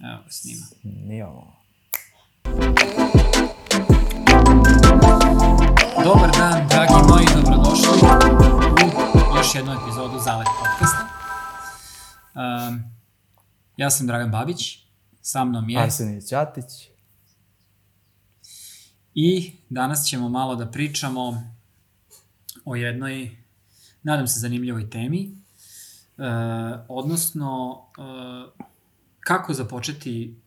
Evo ga snima. Snimamo. Dobar dan, dragi moji, dobrodošli u još jednu epizodu Zalet podcasta. Um, ja sam Dragan Babić, sa mnom je... Arsenij Ćatić. I danas ćemo malo da pričamo o jednoj, nadam se, zanimljivoj temi, uh, odnosno uh, kako započeti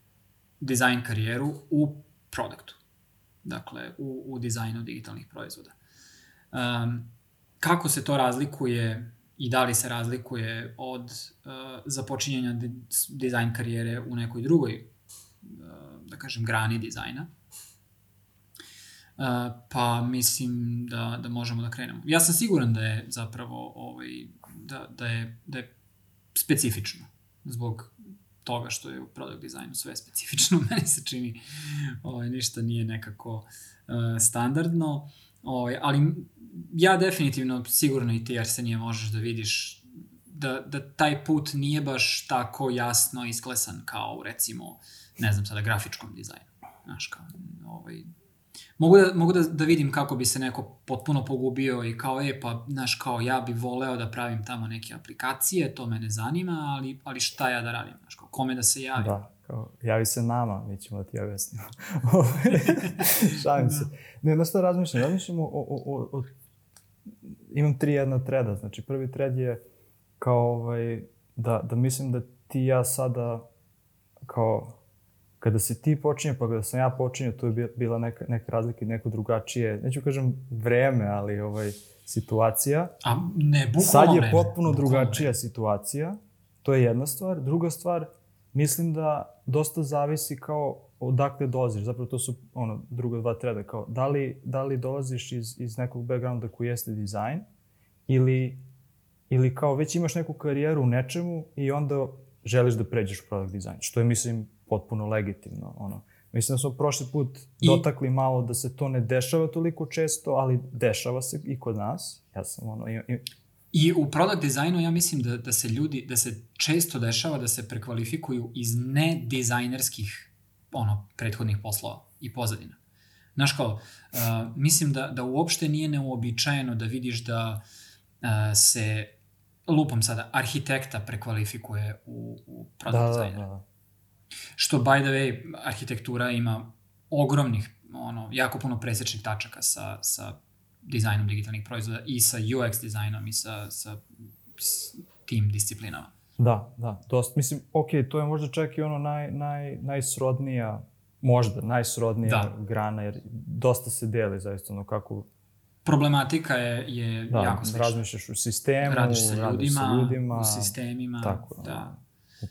dizajn karijeru u produktu, dakle u, u dizajnu digitalnih proizvoda. Um, kako se to razlikuje i da li se razlikuje od uh, započinjanja di dizajn karijere u nekoj drugoj, uh, da kažem, grani dizajna. Uh, pa mislim da, da možemo da krenemo. Ja sam siguran da je zapravo ovaj, da, da, je, da je specifično zbog toga što je u product dizajnu sve specifično, meni se čini ovaj, ništa nije nekako uh, standardno, ovaj, ali ja definitivno, sigurno i ti Arsenije možeš da vidiš da, da taj put nije baš tako jasno isklesan kao recimo, ne znam sada, grafičkom dizajnu. Znaš, kao, ovaj, mogu da, mogu da, da vidim kako bi se neko potpuno pogubio i kao, e, pa, znaš, kao, ja bi voleo da pravim tamo neke aplikacije, to mene zanima, ali, ali šta ja da radim, znaš, kao, kome da se javim? Da, kao, javi se nama, mi ćemo da ti objasnimo. Šalim se. Ne, na šta razmišljam? Razmišljam o, o, o, o, imam tri jedna treda, znači prvi tred je kao, ovaj, da, da mislim da ti ja sada kao kada se ti počinje, pa kada sam ja počinio, tu je bila neka, neka razlika i neko drugačije, neću kažem vreme, ali ovaj, situacija. A ne, bukvalno Sad je vreme. potpuno drugačija vreme. situacija, to je jedna stvar. Druga stvar, mislim da dosta zavisi kao odakle dolaziš, zapravo to su ono, druga dva treda, kao da li, da li dolaziš iz, iz nekog backgrounda koji jeste dizajn ili, ili kao već imaš neku karijeru u nečemu i onda želiš da pređeš u product design, što je mislim potpuno legitimno. Ono. Mislim da smo prošli put I- dotakli malo da se to ne dešava toliko često, ali dešava se i kod nas. Ja sam ono, i, i, I u product dizajnu ja mislim da, da se ljudi, da se često dešava da se prekvalifikuju iz nedizajnerskih ono, prethodnih poslova i pozadina. Znaš kao, uh, mislim da, da uopšte nije neuobičajeno da vidiš da uh, se, lupam sada, arhitekta prekvalifikuje u, u product da, da, dizajnera. da. Što, by the way, arhitektura ima ogromnih, ono, jako puno presečnih tačaka sa, sa dizajnom digitalnih proizvoda i sa UX dizajnom i sa, sa tim disciplinama. Da, da, dosta. Mislim, ok, to je možda čak i ono naj, naj, najsrodnija, možda najsrodnija Da. grana, jer dosta se deli zaista ono kako Problematika je, je da, jako slična. razmišljaš u sistemu, Radiš sa radiš ljudima, sa ljudima u sistemima. tako, da.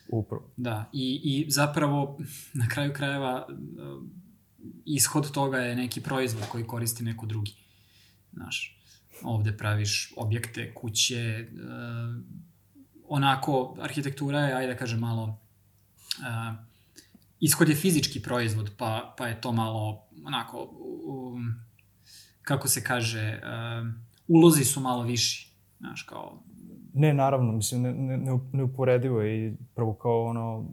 Upravo. Da, i, i zapravo na kraju krajeva uh, ishod toga je neki proizvod koji koristi neko drugi. Znaš, ovde praviš objekte, kuće, uh, onako, arhitektura je, ajde da kažem, malo, uh, ishod je fizički proizvod, pa, pa je to malo, onako, kako se kaže, ulozi su malo viši, znaš, kao, Ne, naravno, mislim, ne, ne, ne- neuporedivo je i prvo kao ono,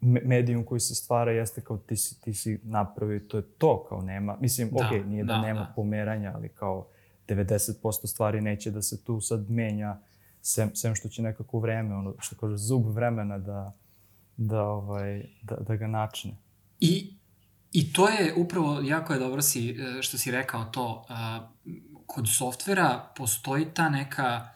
me- medijum koji se stvara jeste kao ti si, ti si napravio, to je to, kao nema, mislim, Da, ok, nije da, da, nema da. pomeranja, ali kao 90% stvari neće da se tu sad menja, sem, sem što će nekako vreme, ono, što kaže, zub vremena da, da, ovaj, da, da ga načne. I, I to je upravo, jako je dobro si, e, što si rekao to, a, kod softvera postoji ta neka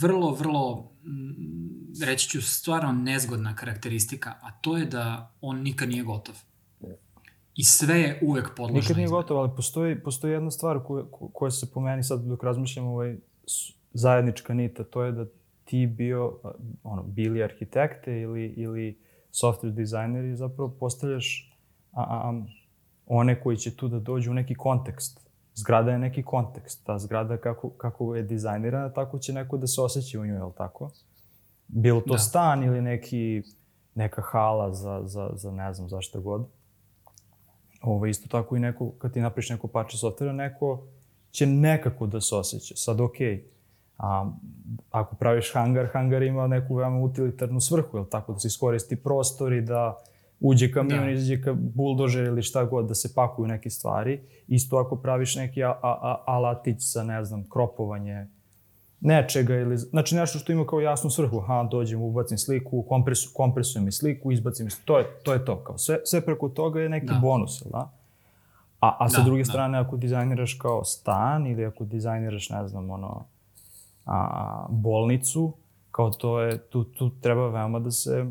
vrlo, vrlo, mm, reći ću stvarno nezgodna karakteristika, a to je da on nikad nije gotov. I sve je uvek podložno. Nikad nije gotovo, ali postoji, postoji jedna stvar koja, ko- koja se po meni sad dok razmišljam ovaj, zajednička nita, to je da ti bio, ono, bili arhitekte ili, ili software dizajneri, zapravo postavljaš a, a, one koji će tu da dođu u neki kontekst. Zgrada je neki kontekst. Ta zgrada kako, kako je dizajnirana, tako će neko da se osjeća u njoj, je li tako? Bilo to Da. stan ili neki, neka hala za, za, za ne znam zašto god. Ovo, isto tako i neko, kad ti napriš neko parče softvera, neko će nekako da se osjeća. Sad, okej, A, ako praviš hangar, hangar ima neku veoma utilitarnu svrhu, jel tako, da se iskoristi prostor i da uđe kamion, da. izađe ka buldožer ili šta god, da se pakuju neke stvari. Isto ako praviš neki a, a, a, alatić sa, ne znam, kropovanje nečega ili, znači nešto što ima kao jasnu svrhu, ha, dođem, ubacim sliku, kompresu, kompresujem mi sliku, izbacim to je, to je to, kao sve, sve preko toga je neki da. bonus, da? A, a sa da, druge da. strane, ako dizajniraš kao stan ili ako dizajniraš, ne znam, ono, a, bolnicu, kao to je, tu, tu treba veoma da se,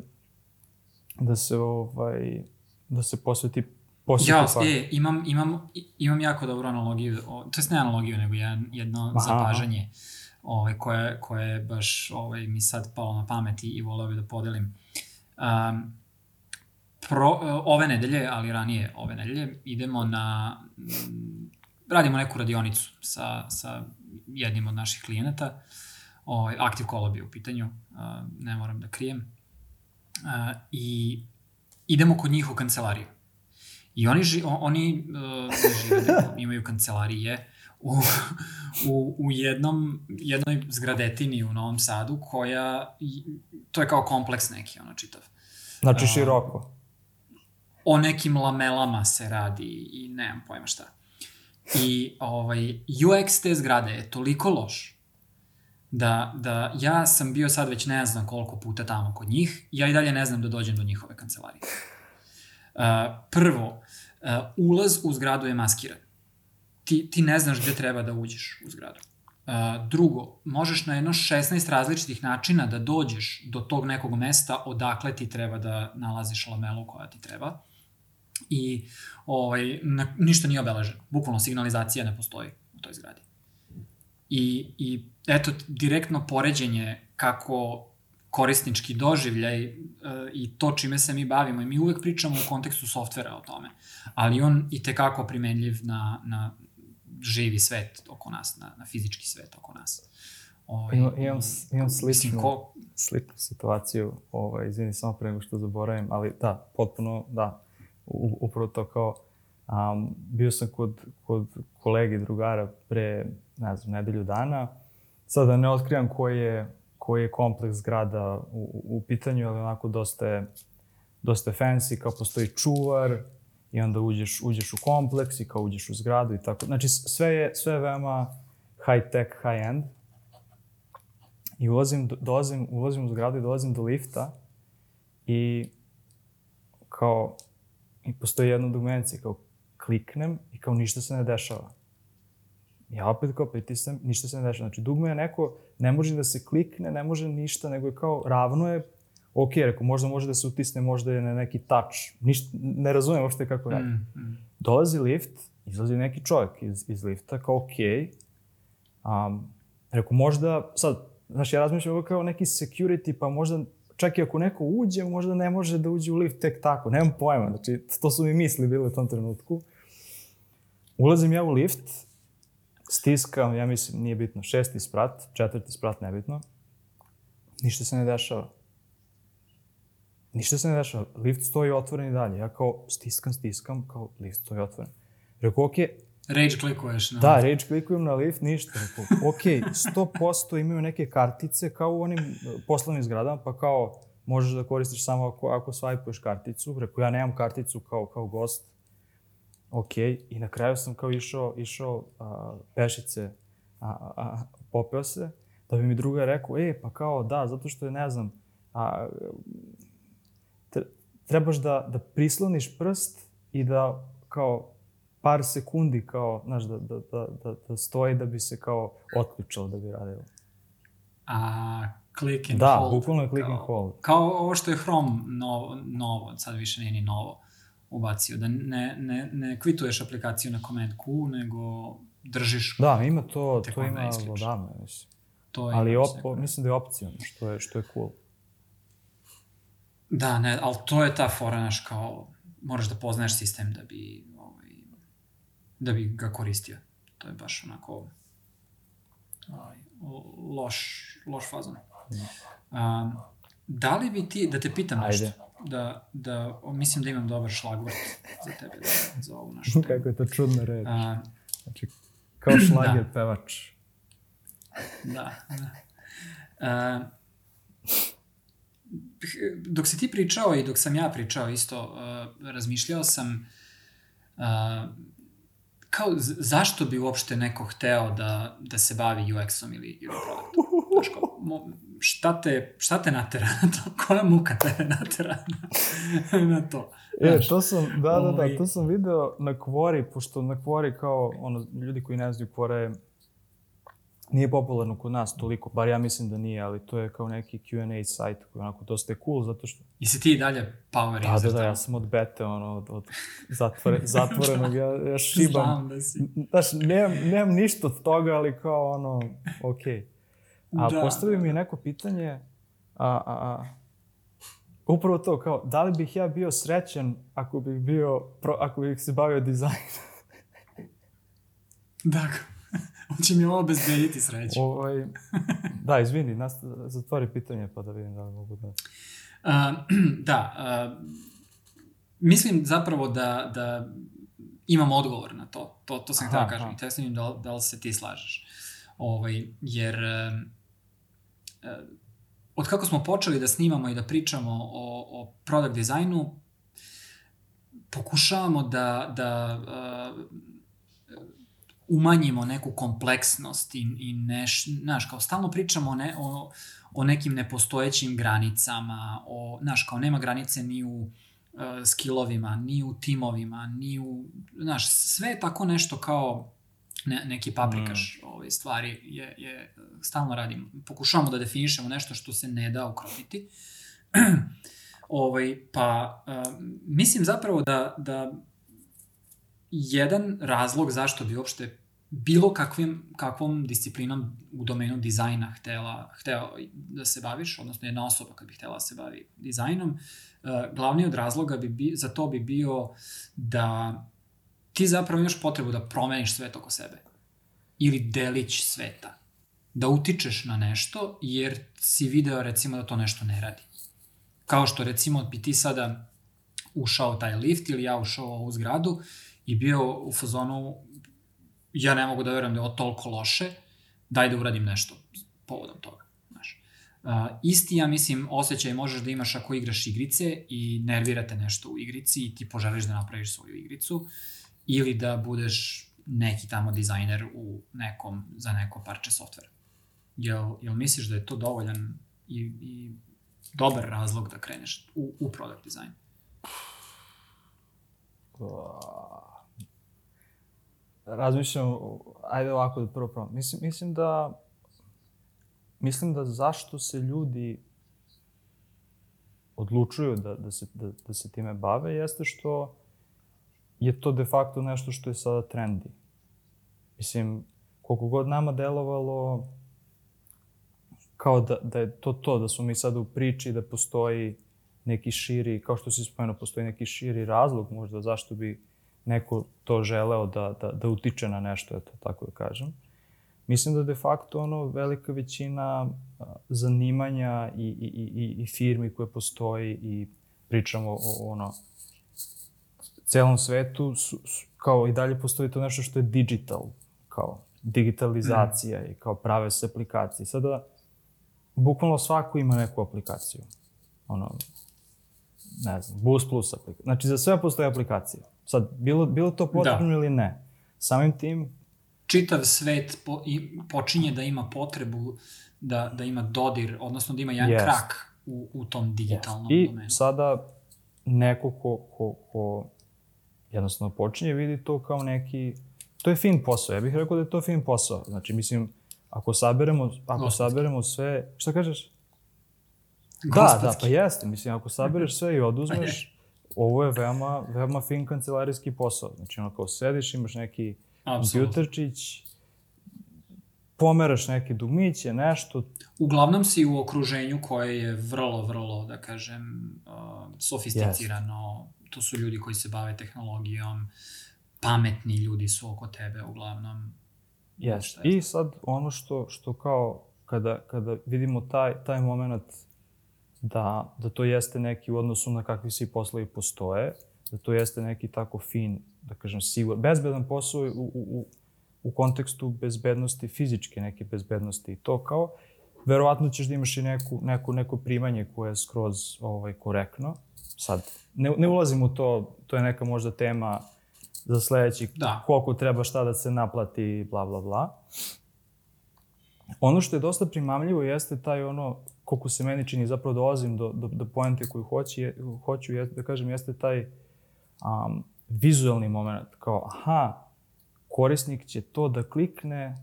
da se, ovaj, da se posveti posveti ja, pa. e, imam, imam, imam jako dobru analogiju, to je ne analogiju, nego jedan, jedno aha, zapažanje ovaj, koje, koje baš ovaj, mi sad palo na pameti i voleo bih da podelim. Um, pro, ove nedelje, ali ranije ove nedelje, idemo na, radimo neku radionicu sa, sa jednim od naših klijenata. Ovaj, Active Collab je u pitanju, ne moram da krijem. I idemo kod njih u kancelariju. I oni, ži, oni uh, žive, imaju kancelarije u, u, u jednom, jednoj zgradetini u Novom Sadu koja, to je kao kompleks neki, ono čitav. Znači široko o nekim lamelama se radi i nemam pojma šta. I ovaj, UX te zgrade je toliko loš da, da ja sam bio sad već ne znam koliko puta tamo kod njih, ja i dalje ne znam da dođem do njihove kancelarije. Uh, prvo, uh, ulaz u zgradu je maskiran. Ti, ti ne znaš gde treba da uđeš u zgradu. Uh, drugo, možeš na jedno 16 različitih načina da dođeš do tog nekog mesta odakle ti treba da nalaziš lamelu koja ti treba i ovaj, na, ništa nije obeleženo. Bukvalno signalizacija ne postoji u toj zgradi. I, i eto, direktno poređenje kako korisnički doživljaj uh, i to čime se mi bavimo i mi uvek pričamo u kontekstu softvera o tome, ali on i tekako primenljiv na, na živi svet oko nas, na, na fizički svet oko nas. Ovaj, imam, imam, imam sličnu, ko... sličnu situaciju, ovaj, izvini samo pre nego što zaboravim, ali da, potpuno, da, upravo to kao, um, bio sam kod, kod kolegi, drugara pre, ne znam, nedelju dana. Sada da ne otkrivam koji je, koji je kompleks zgrada u, u pitanju, ali onako dosta je, dosta je fancy, kao postoji čuvar i onda uđeš, uđeš u kompleks i kao uđeš u zgradu i tako. Znači sve je, sve je veoma high tech, high end. I ulazim, dolazim, ulazim u zgradu i dolazim do lifta i kao I postoji jedna dugmencija, kao kliknem i kao ništa se ne dešava. Ja opet kao pritisnem, ništa se ne dešava. Znači, dugme je neko, ne može da se klikne, ne može ništa, nego je kao ravno je, ok, reko, možda može da se utisne, možda je na neki touch. Ništa, ne razumem uopšte kako radi. Mm, mm. Dolazi lift, izlazi neki čovjek iz, iz lifta, kao ok. Um, reko, možda, sad, znaš, ja razmišljam kao neki security, pa možda čak i ako neko uđe, možda ne može da uđe u lift tek tako. Nemam pojma, znači, to su mi misli bile u tom trenutku. Ulazim ja u lift, stiskam, ja mislim, nije bitno, šesti sprat, četvrti sprat, nebitno. Ništa se ne dešava. Ništa se ne dešava. Lift stoji otvoren i dalje. Ja kao stiskam, stiskam, kao lift stoji otvoren. Rekao, okej, okay, Rage klikuješ na... Da, rage klikujem na lift, ništa. Rekao, ok, 100% imaju neke kartice kao u onim e, poslovnim zgradama, pa kao možeš da koristiš samo ako, ako swipuješ karticu. Rekao, ja nemam karticu kao, kao gost. Ok, i na kraju sam kao išao, išao a, pešice, a, a, popeo se, da bi mi druga rekao, e, pa kao, da, zato što je, ne znam, a, trebaš da, da prisloniš prst i da kao par sekundi kao, znaš, da, da, da, da, da stoji da bi se kao otključalo da bi radilo. A click and da, hold. Da, bukvalno je click kao, and hold. Kao ovo što je Chrome novo, novo, sad više nije ni novo, ubacio. Da ne, ne, ne kvituješ aplikaciju na Command Q, nego držiš... Da, ima to, to ima odavno, mislim. To je Ali op, mislim da je opcijno, što je, što je cool. Da, ne, ali to je ta fora, naš, kao, moraš da poznaješ sistem da bi da bi ga koristio. To je baš onako ovaj, loš, loš fazon. Um, da li bi ti, da te pitam Ajde. nešto, da, da, mislim da imam dobar šlagvort za tebe, da, za ovu našu temu. Kako je to čudna reč. Uh, znači, kao šlager da. pevač. da, da. Uh, dok si ti pričao i dok sam ja pričao isto, uh, razmišljao sam uh, kao zašto bi uopšte neko hteo da, da se bavi UX-om ili, ili produktom? Znaš, kao, mo, šta, te, šta te natera na to? Koja muka te natera na, na to? E, to sam, da, da, da, ovaj- to sam video na Kvori, pošto na Kvori kao, ono, ljudi koji ne znaju Kvora je nije popularno kod nas toliko, bar ja mislim da nije, ali to je kao neki Q&A sajt koji onako dosta je cool, zato što... I si ti i dalje power da? Da, da, ja sam od bete, ono, od, od zatvore, zatvorenog, ja, ja šibam. Znam da si. Znaš, nemam, nemam ništa od toga, ali kao ono, okej. Okay. A da. postavi mi neko pitanje, a, a, a, upravo to, kao, da li bih ja bio srećan ako bih bio, pro, ako bih se bavio dizajnom? dakle. On će mi ovo obezbediti sreću. Ovaj, da, izvini, nas, zatvori pitanje pa da vidim da li mogu da... Uh, da, uh, mislim zapravo da, da imam odgovor na to. To, to sam htio da kažem i te sam da, da li se ti slažeš. Ovaj, jer uh, od kako smo počeli da snimamo i da pričamo o, o product dizajnu, pokušavamo da, da uh, umanjimo neku kompleksnost i, i neš, znaš, kao stalno pričamo ne, o, o nekim nepostojećim granicama, o, znaš, kao nema granice ni u uh, skillovima, ni u timovima, ni u, znaš, sve je tako nešto kao ne, neki paprikaš mm. ove stvari je, je, stalno radim. Pokušavamo da definišemo nešto što se ne da ukropiti. ovaj, pa, uh, mislim zapravo da, da jedan razlog zašto bi uopšte bilo kakvim, kakvom disciplinom u domenu dizajna htela, hteo da se baviš, odnosno jedna osoba kad bi htela da se bavi dizajnom, uh, glavni od razloga bi, bi, za to bi bio da ti zapravo imaš potrebu da promeniš svet oko sebe. Ili delić sveta. Da utičeš na nešto, jer si video recimo da to nešto ne radi. Kao što recimo bi ti sada ušao taj lift ili ja ušao u zgradu i bio u fazonu ja ne mogu da verujem da je ovo toliko loše, daj da uradim nešto povodom toga. Znaš. Uh, isti, ja mislim, osjećaj možeš da imaš ako igraš igrice i nervirate nešto u igrici i ti poželiš da napraviš svoju igricu ili da budeš neki tamo dizajner u nekom, za neko parče softvera. Jel, jel misliš da je to dovoljan i, i dobar razlog da kreneš u, u product design? razmišljam, ajde ovako da prvo prvo. Mislim, mislim da mislim da zašto se ljudi odlučuju da, da, se, da, da se time bave jeste što je to de facto nešto što je sada trendi. Mislim, koliko god nama delovalo kao da, da je to to, da smo mi sada u priči, da postoji neki širi, kao što si spomenuo, postoji neki širi razlog možda zašto bi neko to želeo da, da, da utiče na nešto, eto, tako da kažem. Mislim da de facto ono velika većina zanimanja i, i, i, i firmi koje postoji i pričamo o, ono celom svetu su, su, kao i dalje postoji to nešto što je digital, kao digitalizacija mm. i kao prave se aplikacije. Sada, bukvalno svako ima neku aplikaciju. Ono, ne znam, Boost Plus aplikacija. Znači, za sve postoje aplikacija. Sad, bilo, bilo to potrebno da. ili ne. Samim tim... Čitav svet po, i, počinje da ima potrebu da, da ima dodir, odnosno da ima jedan yes. krak u, u tom digitalnom yes. I domenu. I sada neko ko, ko, ko jednostavno počinje vidi to kao neki... To je fin posao. Ja bih rekao da je to fin posao. Znači, mislim, ako saberemo, ako saberemo sve... Šta kažeš? Gospodski. Da, da, pa jeste. Mislim, ako sabereš sve i oduzmeš, ovo je veoma, veoma fin kancelarijski posao. Znači, ono kao sediš, imaš neki kompjuterčić, pomeraš neke dugmiće, nešto. Uglavnom si u okruženju koje je vrlo, vrlo, da kažem, uh, sofisticirano. To su ljudi koji se bave tehnologijom, pametni ljudi su oko tebe uglavnom. Yes. I sad ono što, što kao kada, kada vidimo taj, taj moment da, da to jeste neki u odnosu na kakvi svi poslovi postoje, da to jeste neki tako fin, da kažem, sigur, bezbedan posao u, u, u kontekstu bezbednosti, fizičke neke bezbednosti i to kao, verovatno ćeš da imaš i neku, neku, neko primanje koje je skroz ovaj, korektno. Sad, ne, ne ulazim u to, to je neka možda tema za sledeći, Da. koliko treba šta da se naplati, bla, bla, bla. Ono što je dosta primamljivo jeste taj ono, koliko se meni čini, zapravo dolazim do, do, do poente koju hoću, je, hoću je, da kažem, jeste taj um, vizualni moment, kao, aha, korisnik će to da klikne,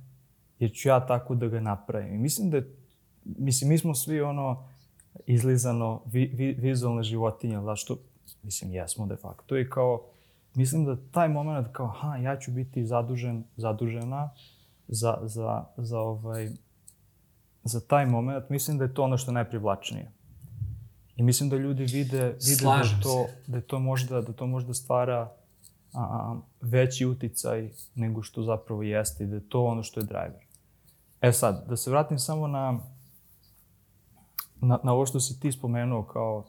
jer ću ja tako da ga napravim. I mislim da je, mislim, mi smo svi ono, izlizano vi, vi, vizualne životinje, da što, mislim, jesmo de facto i kao, mislim da taj moment kao, aha, ja ću biti zadužen, zadužena za, za, za ovaj, za taj moment, mislim da je to ono što je najprivlačnije. I mislim da ljudi vide, vide da, Slažem to, da, to možda, da to možda stvara a, a, veći uticaj nego što zapravo jeste i da je to ono što je driver. E sad, da se vratim samo na, na, na ovo što si ti spomenuo kao,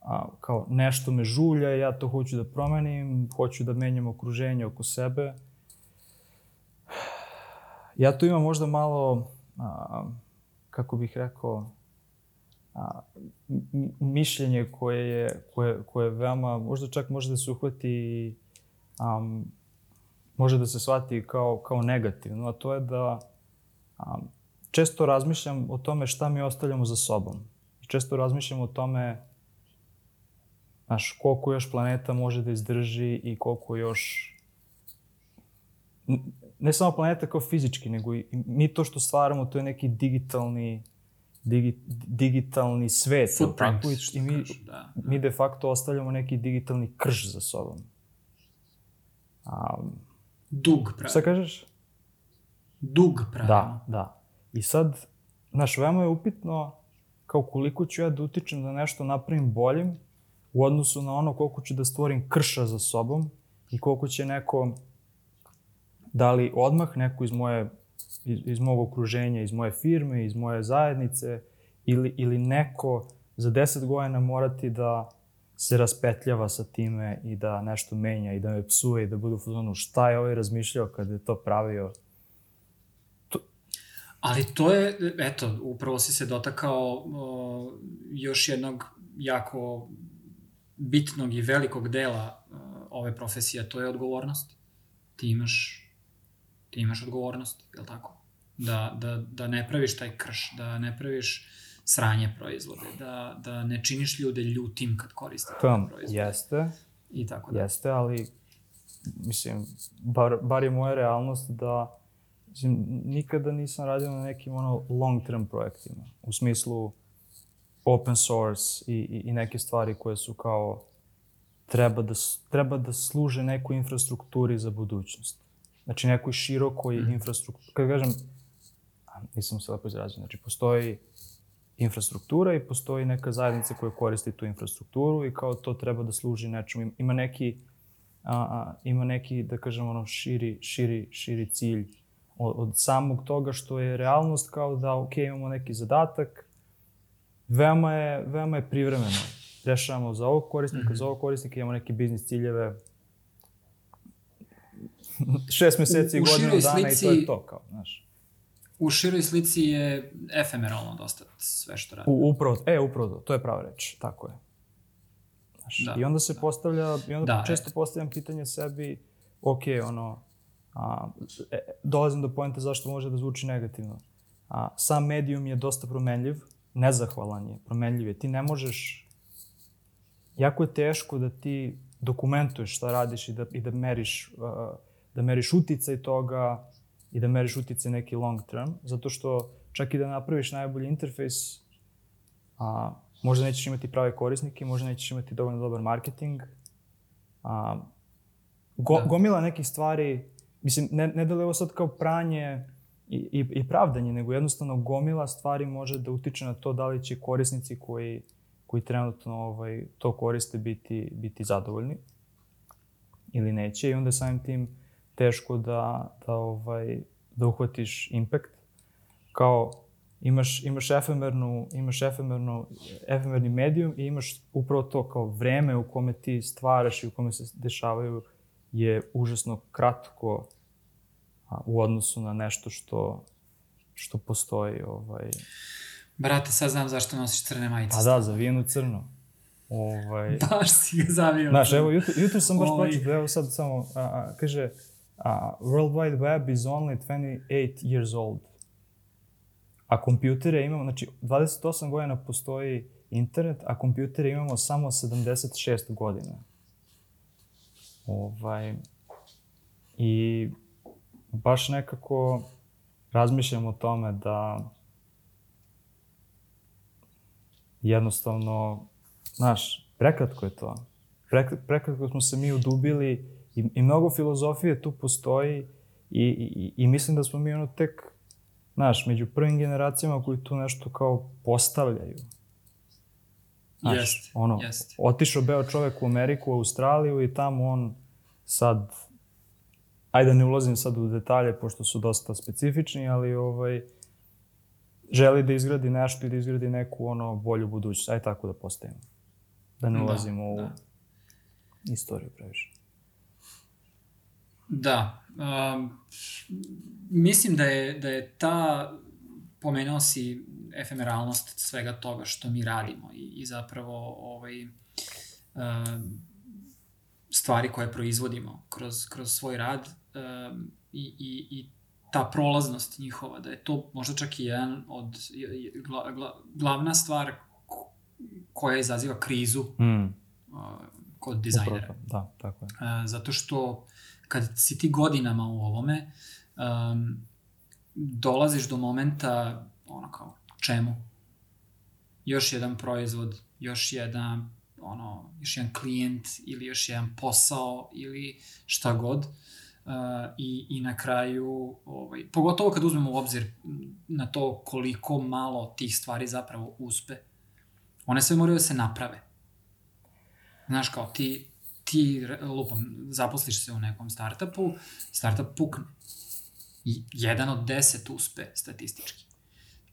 a, kao nešto me žulja, ja to hoću da promenim, hoću da menjam okruženje oko sebe. Ja tu imam možda malo, a, kako bih rekao, a, mišljenje koje je, koje, koje je veoma, možda čak može da se uhvati, um, može da se shvati kao, kao negativno, a to je da um, često razmišljam o tome šta mi ostavljamo za sobom. I često razmišljam o tome znaš, koliko još planeta može da izdrži i koliko još ne samo planeta kao fizički, nego i mi to što stvaramo, to je neki digitalni digi, digitalni svet. Footprint, tako? I, mi, kažu, da. mi de facto ostavljamo neki digitalni krš za sobom. Um, Dug pravi. šta kažeš? Dug pravi. Da, da. I sad, znaš, veoma je upitno kao koliko ću ja da utičem da nešto napravim boljim u odnosu na ono koliko ću da stvorim krša za sobom i koliko će neko, da li odmah neko iz moje iz, iz mog okruženja, iz moje firme, iz moje zajednice ili, ili neko za 10 godina morati da se raspetljava sa time i da nešto menja i da me psuje i da bude u fazonu šta je ovaj razmišljao kada je to pravio. Ali to je, eto, upravo si se dotakao o, još jednog jako bitnog i velikog dela o, ove profesije, a to je odgovornost. Ti imaš, ti imaš odgovornost, je li tako? Da, da, da ne praviš taj krš, da ne praviš sranje proizvode, da, da ne činiš ljude ljutim kad koriste te Tam, proizvode. jeste, I tako da. jeste, ali mislim, bar, bar je moja realnost da mislim, nikada nisam radio na nekim ono long term projektima. U smislu open source i, i, i neke stvari koje su kao treba da, treba da služe nekoj infrastrukturi za budućnost. Znači nekoj širokoj mm. infrastrukturi. Kad kažem, nisam se lepo izrazio, znači postoji infrastruktura i postoji neka zajednica koja koristi tu infrastrukturu i kao to treba da služi nečemu. Ima neki, a, a, ima neki da kažem, ono, širi, širi, širi cilj od, od samog toga što je realnost kao da, ok, imamo neki zadatak, veoma je, veoma je privremeno. Rešavamo za ovog korisnika, mm -hmm. za ovog korisnika, imamo neke biznis ciljeve, šest meseci, u godinu dana i to je slici- to, kao, znaš. U široj slici je efemeralno dosta sve što radi. U, upravo, e, upravo to, je prava reč, tako je. Znaš, Da, I onda se postavlja, i onda Da, često postavljam pitanje sebi, ok, ono, a, e, dolazim do pojenta zašto može da zvuči negativno. A, sam medijum je dosta promenljiv, nezahvalan je, promenljiv je. Ti ne možeš, jako je teško da ti dokumentuješ šta radiš i da, i da meriš, uh, da meriš uticaj toga i da meriš uticaj neki long term, zato što čak i da napraviš najbolji interfejs, a, možda nećeš imati prave korisnike, možda nećeš imati dovoljno dobar marketing, a, go, Da. gomila nekih stvari, mislim, ne, ne da li ovo sad kao pranje i, i, i pravdanje, nego jednostavno gomila stvari može da utiče na to da li će korisnici koji, koji trenutno ovaj, to koriste biti, biti zadovoljni ili neće i onda samim tim teško da, da, ovaj, da uhvatiš impact. Kao imaš, imaš, efemernu, imaš efemernu, efemerni medijum i imaš upravo to kao vreme u kome ti stvaraš i u kome se dešavaju je užasno kratko a, u odnosu na nešto što, što postoji. Ovaj. Brate, sad znam zašto nosiš crne majice. Pa da, zavijenu crno. Ovaj, Baš si ga zavio. Znaš, evo, jutro, jutro sam baš Ovaj. pročitao, evo sad samo, a, a, kaže, a, World Wide Web is only 28 years old. A kompjutere imamo, znači, 28 godina postoji internet, a kompjutere imamo samo 76 godina. Ovaj, I baš nekako razmišljam o tome da jednostavno, znaš, prekratko je to. Prek, prekratko smo se mi udubili i, i mnogo filozofije tu postoji i, i, i mislim da smo mi ono tek, znaš, među prvim generacijama koji tu nešto kao postavljaju. Znaš, Jeste, ono, jeste. otišao beo čovek u Ameriku, u Australiju i tamo on sad, ajde da ne ulazim sad u detalje pošto su dosta specifični, ali ovaj, želi da izgradi nešto i da izgradi neku ono bolju budućnost. Ajde tako da postavimo. Da ne Da, ulazimo u da. istoriju previše. Da. Um, mislim da je, da je ta, pomenuo si efemeralnost svega toga što mi radimo i, i zapravo ovaj, um, stvari koje proizvodimo kroz, kroz svoj rad um, i, i, i ta prolaznost njihova, da je to možda čak i jedan od, gla, gla, glavna stvar ko- koja izaziva krizu Mm, uh, kod dizajnera. upravo. Da, tako je. E, zato što kad si ti godinama u ovome, um, dolaziš do momenta, ono kao, čemu? Još jedan proizvod, još jedan, ono, još jedan klijent ili još jedan posao ili šta god. Uh, i, I na kraju, ovaj, pogotovo kad uzmemo u obzir na to koliko malo tih stvari zapravo uspe, one sve moraju da se naprave. Znaš, kao ti, ti lupam, zaposliš se u nekom startupu, startup pukne. I jedan od deset uspe statistički.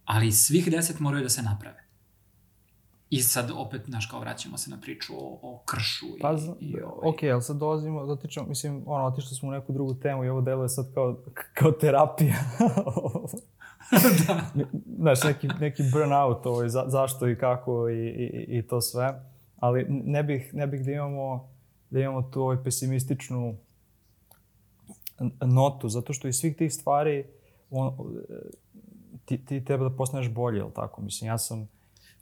Ali svih deset moraju da se naprave. I sad opet, znaš, kao vraćamo se na priču o, o kršu i, Pa, i ovaj, ok, ali sad dolazimo, dotičemo, mislim, ono, otišli smo u neku drugu temu i ovo deluje sad kao, kao terapija. da. Znaš, neki, neki burnout, ovaj, za, zašto i kako i, i, i to sve. Ali ne bih, ne bih da imamo, da imamo tu ovaj pesimističnu notu, zato što iz svih tih stvari on, ti, ti treba da postaneš bolji, jel tako? Mislim, ja sam,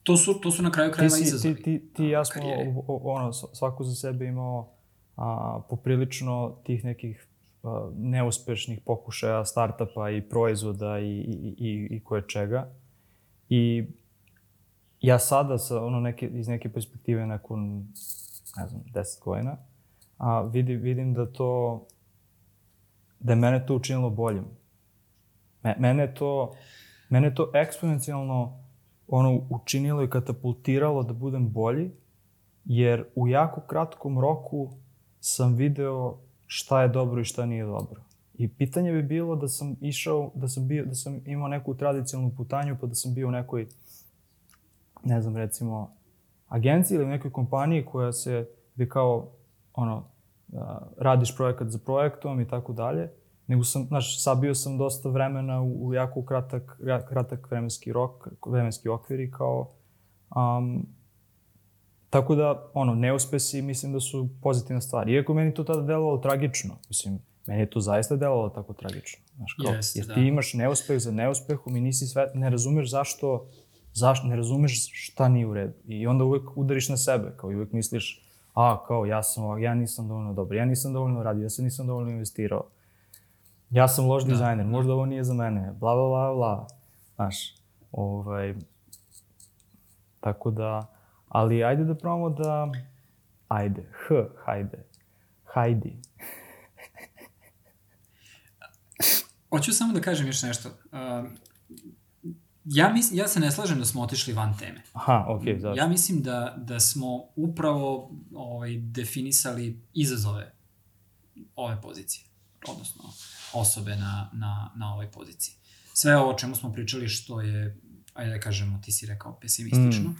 To su, to su na kraju krajeva izazovi. ti, ti, ti ja smo karijere. ono, svako za sebe imao a, poprilično tih nekih a, neuspešnih pokušaja startapa i proizvoda i, i, i, i koje čega. I ja sada sa ono neke, iz neke perspektive nakon, ne znam, 10 godina, a, vidim, vidim da to, da je mene to učinilo boljim. Me, mene to, mene to eksponencijalno ono učinilo i katapultiralo da budem bolji, jer u jako kratkom roku sam video šta je dobro i šta nije dobro. I pitanje bi bilo da sam išao, da sam, bio, da sam imao neku tradicionalnu putanju, pa da sam bio u nekoj, ne znam, recimo, agenciji ili nekoj kompaniji koja se, gde kao, ono, radiš projekat za projektom i tako dalje, nego sam, znaš, sabio sam dosta vremena u, u jako kratak, ra- kratak vremenski rok, vremenski okvir i kao, um, tako da, ono, neuspesi mislim da su pozitivna stvar. Iako meni to tada delovalo tragično, mislim, meni je to zaista delovalo tako tragično. Znaš, kao, Jeste, jer da. ti imaš neuspeh za neuspehom i nisi sve, ne razumeš zašto, zašto, ne razumeš šta nije u redu. I onda uvek udariš na sebe, kao i uvek misliš, a, kao, ja sam ovak, ja nisam dovoljno dobar, ja nisam dovoljno radio, ja se nisam dovoljno investirao. Ja sam loš Da, dizajner, možda ovo nije za mene, bla, bla, bla, bla. Znaš, ovaj, tako da, ali ajde da probamo da, ajde, h, hajde, hajdi. Hoću samo da kažem još nešto. Uh, ja, mis, ja se ne slažem da smo otišli van teme. Aha, okej, okay, zašto? Ja mislim da, da smo upravo ovaj, definisali izazove ove pozicije, odnosno osobe na, na, na ovoj poziciji. Sve ovo o čemu smo pričali što je, ajde da kažemo, ti si rekao pesimistično, Mm.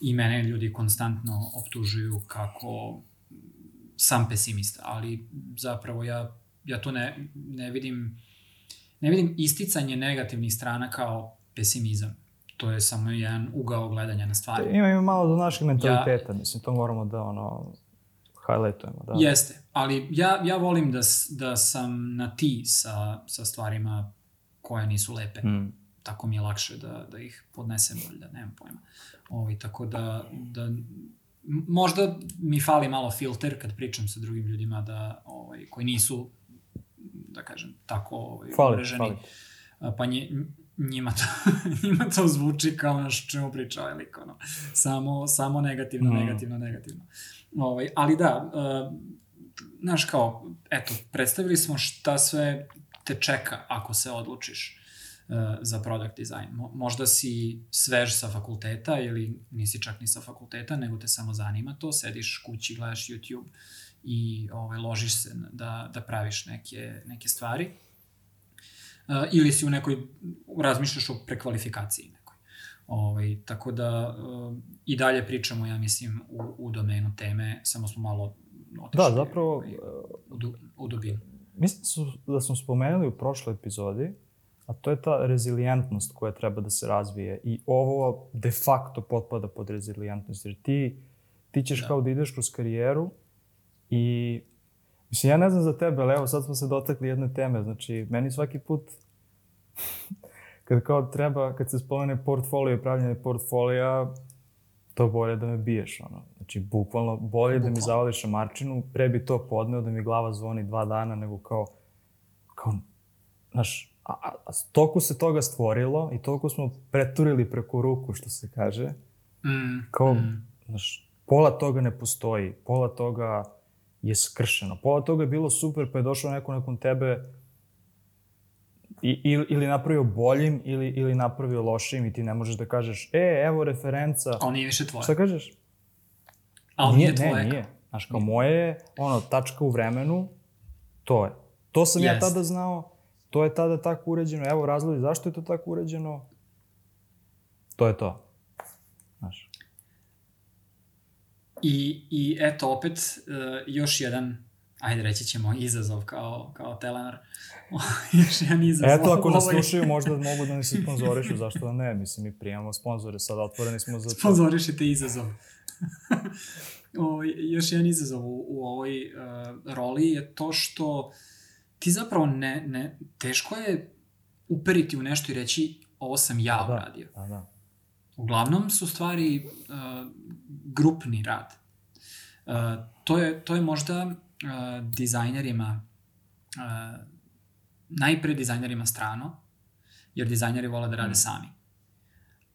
i mene ljudi konstantno optužuju kako sam pesimista, ali zapravo ja, ja to ne, ne vidim ne vidim isticanje negativnih strana kao pesimizam. To je samo jedan ugao gledanja na stvari. Ima, ima malo do našeg mentaliteta, ja, mislim, to moramo da, ono, highlightujemo, da. Jeste, ali ja, ja volim da, da sam na ti sa, sa stvarima koje nisu lepe. Mm. Tako mi je lakše da, da ih podnesem, da nemam pojma. Ovi, tako da, da možda mi fali malo filter kad pričam sa drugim ljudima da, ovaj, koji nisu, da kažem, tako ovaj, fali. Fali. Pa nje, njima to, njima to zvuči kao naš čemu priča ovaj lik, ono. Samo, samo negativno, mm. negativno, negativno. Ovaj, ali da, uh, znaš kao, eto, predstavili smo šta sve te čeka ako se odlučiš uh, za product design. Mo, možda si svež sa fakulteta ili nisi čak ni sa fakulteta, nego te samo zanima to, sediš kući, gledaš YouTube i ovaj, ložiš se da, da praviš neke, neke stvari. Uh, ili si u nekoj, razmišljaš o prekvalifikaciji. Ovaj, tako da uh, i dalje pričamo, ja mislim, u, u domenu teme, samo smo malo otišli da, zapravo, ovaj, u, u dubinu. Mislim da, su, da smo spomenuli u prošloj epizodi, a to je ta rezilijentnost koja treba da se razvije i ovo de facto potpada pod rezilijentnost, jer ti, ti ćeš da. kao da ideš kroz karijeru i Mislim, ja ne znam za tebe, ali evo sad smo se dotakli jedne teme, znači meni svaki put kad kao treba, kad se spomene portfolio i pravljanje portfolija, to bolje da me biješ, ono. Znači, bukvalno, bolje bukvalno. da mi zavališ marčinu, pre bi to podneo da mi glava zvoni dva dana, nego kao, kao, znaš, a, a, a toliko se toga stvorilo i toliko smo preturili preko ruku, što se kaže, mm, kao, mm. znaš, pola toga ne postoji, pola toga je skršeno, pola toga je bilo super, pa je došao neko nakon tebe I, ili, ili napravio boljim ili, ili napravio lošim i ti ne možeš da kažeš, e, evo referenca. Ali nije više tvoje. Šta kažeš? Ali nije, nije tvoje. Ne, nije. Znaš, kao nije. moje je, ono, tačka u vremenu, to je. To sam yes. ja tada znao, to je tada tako uređeno, evo razlozi zašto je to tako uređeno, to je to. Znaš. I, i eto, opet, uh, još jedan ajde reći ćemo izazov kao, kao Telenar. Još jedan izazov. Eto, ako nas slušaju, možda mogu da nas sponzorišu, zašto da ne? Mislim, mi prijemamo sponzore, sad otvoreni smo za. Sponzorišite izazov. o, još jedan izazov u, u ovoj uh, roli je to što ti zapravo ne, ne, teško je uperiti u nešto i reći ovo sam ja da, uradio. Da, da. Uglavnom su stvari uh, grupni rad. Uh, to, je, to je možda uh, dizajnerima, uh, najpre dizajnerima strano, jer dizajneri vole da rade mm. sami.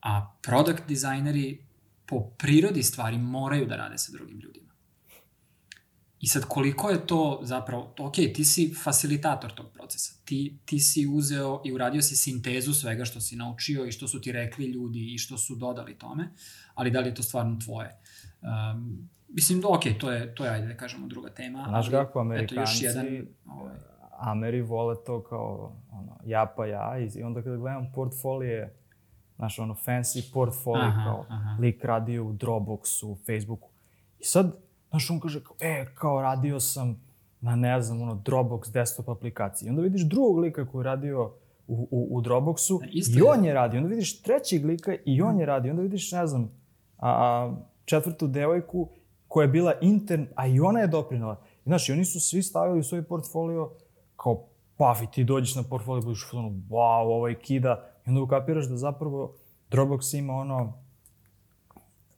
A product dizajneri po prirodi stvari moraju da rade sa drugim ljudima. I sad koliko je to zapravo, ok, ti si facilitator tog procesa, ti, ti si uzeo i uradio si sintezu svega što si naučio i što su ti rekli ljudi i što su dodali tome, ali da li je to stvarno tvoje? Um, Mislim, ok, to je, to je, ajde da kažemo, druga tema. Znaš kako, Amerikanci, eto, još jedan, ovaj... Ameri vole to kao ono, ja pa ja i onda kada gledam portfolije, znaš, ono, fancy portfolio, aha, kao aha. lik radio u Dropboxu, Facebooku. I sad, znaš, on kaže, kao, e, kao radio sam na, ne znam, ono, Dropbox desktop aplikaciji. I onda vidiš drugog lika koji je radio u, u, u Dropboxu da, i on je radio. Onda vidiš trećeg lika i on je radio. Onda vidiš, ne znam, a, a, četvrtu devojku koja je bila intern, a i ona je doprinala. Znaš, i oni su svi stavili u svoj portfolio kao paf i ti dođeš na portfolio i budiš ono, wow, ovo je kida. I onda ukapiraš da zapravo Dropbox ima ono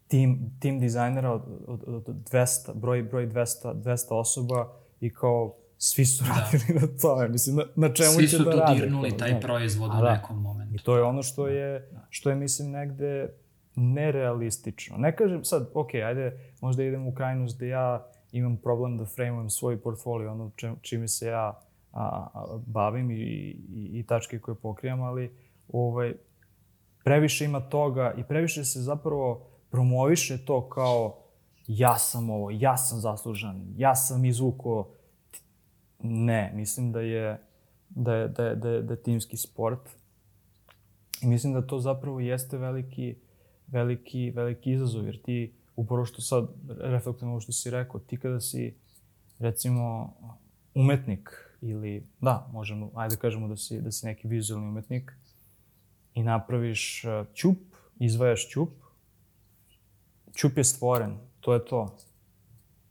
tim, tim dizajnera od, od, od 200, broj, broj 200, 200 osoba i kao svi su da. radili na tome. Mislim, na, na čemu svi će da rade. Svi su to dirnuli, taj proizvod u da. nekom momentu. I to je ono što je, da. što je mislim, negde nerealistično. Ne kažem sad, ok, ajde, možda idem u krajnost da ja imam problem da frameujem svoj portfolio, ono čime se ja a, a, bavim i, i, i tačke koje pokrijam, ali ovaj, previše ima toga i previše se zapravo promoviše to kao ja sam ovo, ja sam zaslužan, ja sam izvuko. Ne, mislim da je, da je, da je, da je, da je timski sport. I mislim da to zapravo jeste veliki, veliki, veliki izazov, jer ti, upravo što sad reflektujem ovo što si rekao, ti kada si, recimo, umetnik ili, da, možemo, ajde kažemo da si, da si neki vizualni umetnik i napraviš uh, ćup, izvajaš ćup, ćup je stvoren, to je to.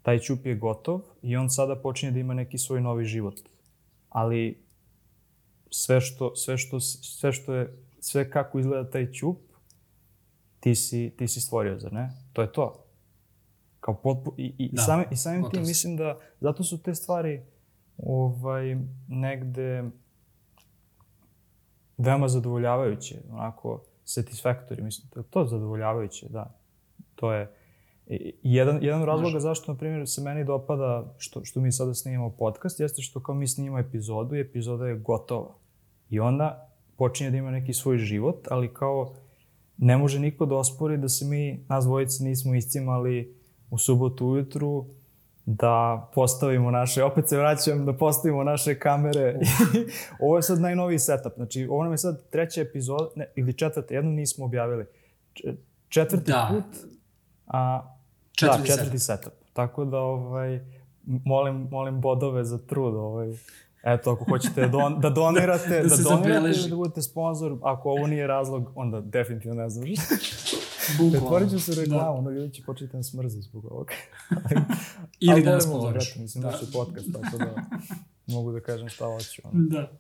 Taj ćup je gotov i on sada počinje da ima neki svoj novi život. Ali sve što, sve što, sve što je, sve kako izgleda taj ćup, ti si, ti si stvorio, zar ne? To je to. Kao potpu, I, i, da, sami, i samim tim mislim da zato su te stvari ovaj, negde veoma zadovoljavajuće, onako satisfactory, mislim, to je to zadovoljavajuće, da. To je jedan, jedan razloga zašto, na primjer, se meni dopada što, što mi sada snimamo podcast, jeste što kao mi snimamo epizodu i epizoda je gotova. I onda počinje da ima neki svoj život, ali kao ne može niko da ospori da se mi, nas dvojice, nismo iscimali u subotu ujutru, da postavimo naše, opet se vraćam, da postavimo naše kamere. ovo je sad najnoviji setup. Znači, ovo nam je sad treća epizoda, ne, ili četvrta, jednu nismo objavili. Četvrti da. put, a, četvrti, da, četvrti setup. setup. Tako da, ovaj, molim, molim bodove za trud, ovaj, Eto, ako hoćete da, don, da donirate, da, da, da donirate da budete sponsor, ako ovo nije razlog, onda definitivno ne znam. Pretvorit ću se u reklamu, da. no ljudi će početi da smrze zbog ovoga. ili da nas pozoriš. Mislim, da. je podcast, tako da mogu da kažem šta hoću. Ono. Da.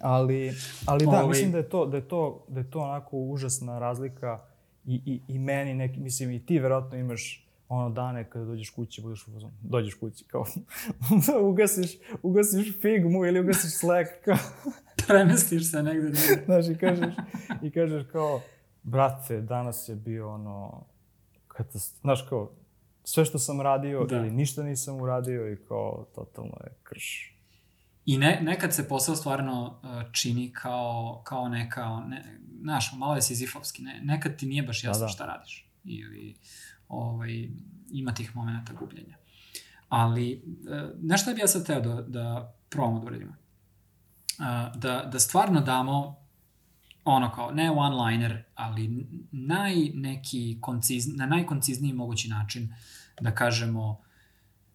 Ali, ali da, Ovi... mislim da je, to, da, je to, da je to onako užasna razlika i, i, i meni neki, mislim i ti verovatno imaš ono dane kada dođeš kući, budeš u dođeš kući, kao ugasiš, ugasiš Figmu ili ugasiš Slack, kao... Premestiš se negde. Znaš, i kažeš, i kažeš kao, brate, danas je bio ono, katastrof, znaš kao, sve što sam radio da. ili ništa nisam uradio i kao, totalno je krš. I ne, nekad se posao stvarno uh, čini kao, kao neka, ne, znaš, malo je sizifovski, ne, nekad ti nije baš jasno da, da. šta radiš. Ili, ovaj, ima tih momenta gubljenja. Ali, e, nešto bi ja sad teo da, da probamo da uradimo? E, da, da stvarno damo ono kao, ne one-liner, ali naj neki konciz, na najkoncizniji mogući način da kažemo,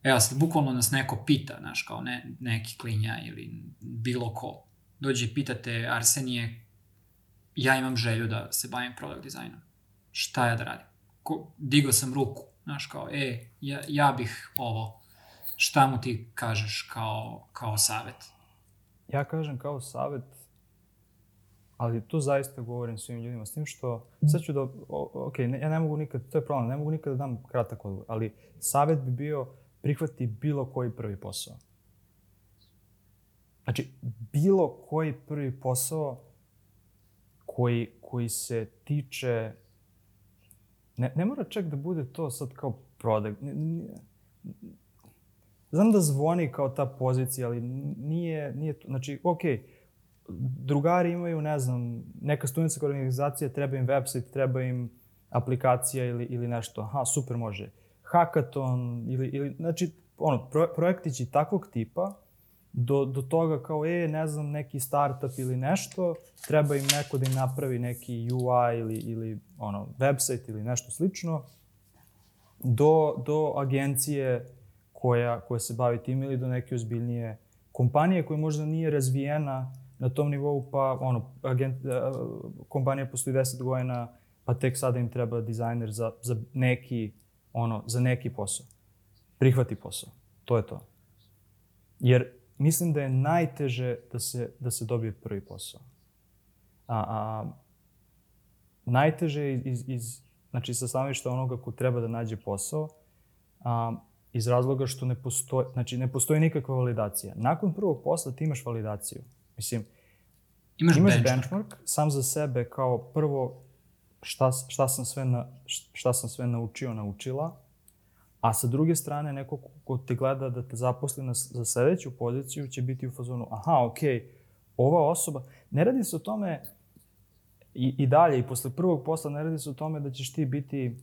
evo sad, bukvalno nas neko pita, znaš, kao ne, neki klinja ili bilo ko, dođe i pitate, Arsenije, ja imam želju da se bavim product dizajnom. Šta ja da radim? ko, digao sam ruku, znaš, kao, e, ja, ja bih ovo, šta mu ti kažeš kao, kao savet? Ja kažem kao savet, ali tu zaista govorim svim ljudima, s tim što, sad ću da, ok, ne, ja ne mogu nikad, to je problem, ne mogu nikad da dam kratak odgovor, ali savet bi bio prihvati bilo koji prvi posao. Znači, bilo koji prvi posao koji, koji se tiče Ne, ne mora čak da bude to sad kao product. Ne, ne, znam da zvoni kao ta pozicija, ali nije, nije to. Znači, okej, okay, drugari imaju, ne znam, neka studentska organizacija, treba im website, treba im aplikacija ili, ili nešto. Aha, super, može. Hackathon ili, ili znači, ono, pro, projektići takvog tipa do, do toga kao, e, ne znam, neki startup ili nešto, treba im neko da im napravi neki UI ili, ili ono, website ili nešto slično, do, do agencije koja, koja se bavi tim ili do neke ozbiljnije kompanije koja možda nije razvijena na tom nivou, pa ono, agent, kompanija postoji 10 godina, pa tek sada im treba dizajner za, za neki, ono, za neki posao. Prihvati posao. To je to. Jer mislim da je najteže da se, da se dobije prvi posao. A, a, najteže je iz, iz, znači sa stanovišta onoga ko treba da nađe posao, a, iz razloga što ne postoji, znači ne postoji nikakva validacija. Nakon prvog posla ti imaš validaciju. Mislim, imaš, imaš benchmark. benchmark sam za sebe kao prvo šta, šta, sam sve na, šta sam sve naučio, naučila, A sa druge strane, neko ko te gleda da te zaposli na, za sledeću poziciju će biti u fazonu, aha, okej, okay, ova osoba, ne radi se o tome i, i dalje, i posle prvog posla, ne radi se o tome da ćeš ti biti,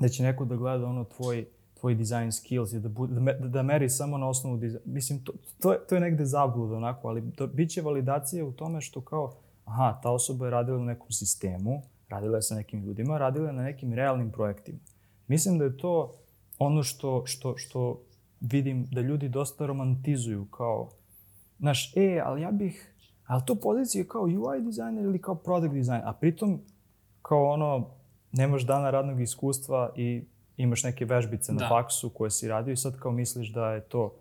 da će neko da gleda ono tvoj, tvoj design skills i da, bu, da, da, meri samo na osnovu dizajna. Mislim, to, to, je, to je negde zabluda onako, ali to, bit će validacija u tome što kao, aha, ta osoba je radila u nekom sistemu, radila je sa nekim ljudima, radila je na nekim realnim projektima. Mislim da je to ono što, što, što vidim da ljudi dosta romantizuju kao znaš, e, ali ja bih, ali to pozicija kao UI dizajner ili kao product dizajner, a pritom kao ono, nemaš dana radnog iskustva i imaš neke vežbice Da. na faksu koje si radio i sad kao misliš da je to...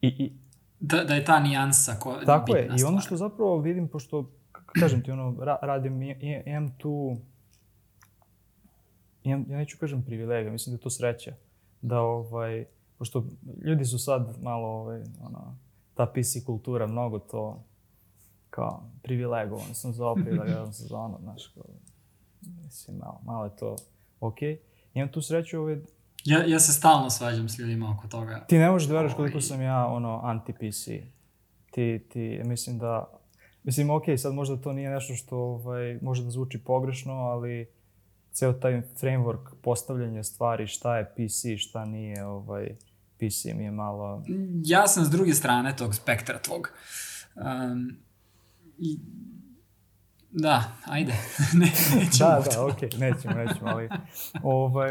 I, i, Da, da je ta nijansa koja tako je, i ono što zapravo vidim, pošto, kažem ti, ono, ra, radim, imam tu, imam, ja neću kažem privilegija, mislim da je to sreća, da ovaj, pošto ljudi su sad malo, ovaj, ono, ta PC kultura, mnogo to, kao, privilegovan sam za ovo, privilegovan sam za ono, znaš, kao, mislim, malo, malo je to okej. Imam tu sreću, ovaj, Ja, ja se stalno svađam s ljudima oko toga. Ti ne možeš da veruješ koliko Ovaj. sam ja ono anti-PC. Ti, ti, mislim da, mislim, ok, sad možda to nije nešto što ovaj, može da zvuči pogrešno, ali ceo taj framework postavljanja stvari, šta je PC, šta nije, ovaj, PC mi je malo... Ja sam s druge strane tog spektra tvog. Um, i, da, ajde. ne, nećemo Da, da, tome. ok, nećemo, nećemo, ali... Ovaj,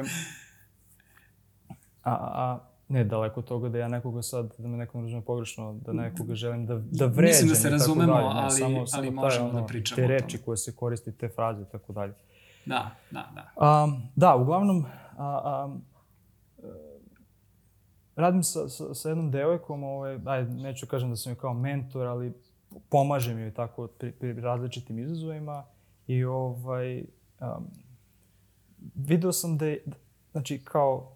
a, a, ne, daleko od toga da ja nekoga sad, da me neko ne razume pogrešno, da nekoga želim da, da vređam Mislim da se razumemo, dalje, ne, ali- samo, ali samo taj, možemo da ono, pričamo Te reči koje se koristi, te fraze i tako dalje. Da, da, da. Um, da, uglavnom, a, e, radim sa, sa, sa jednom devojkom, ovaj, ajde, neću kažem da sam joj kao mentor, ali pomažem joj tako pri, pri različitim izazovima i ovaj, um, video sam da je, znači kao,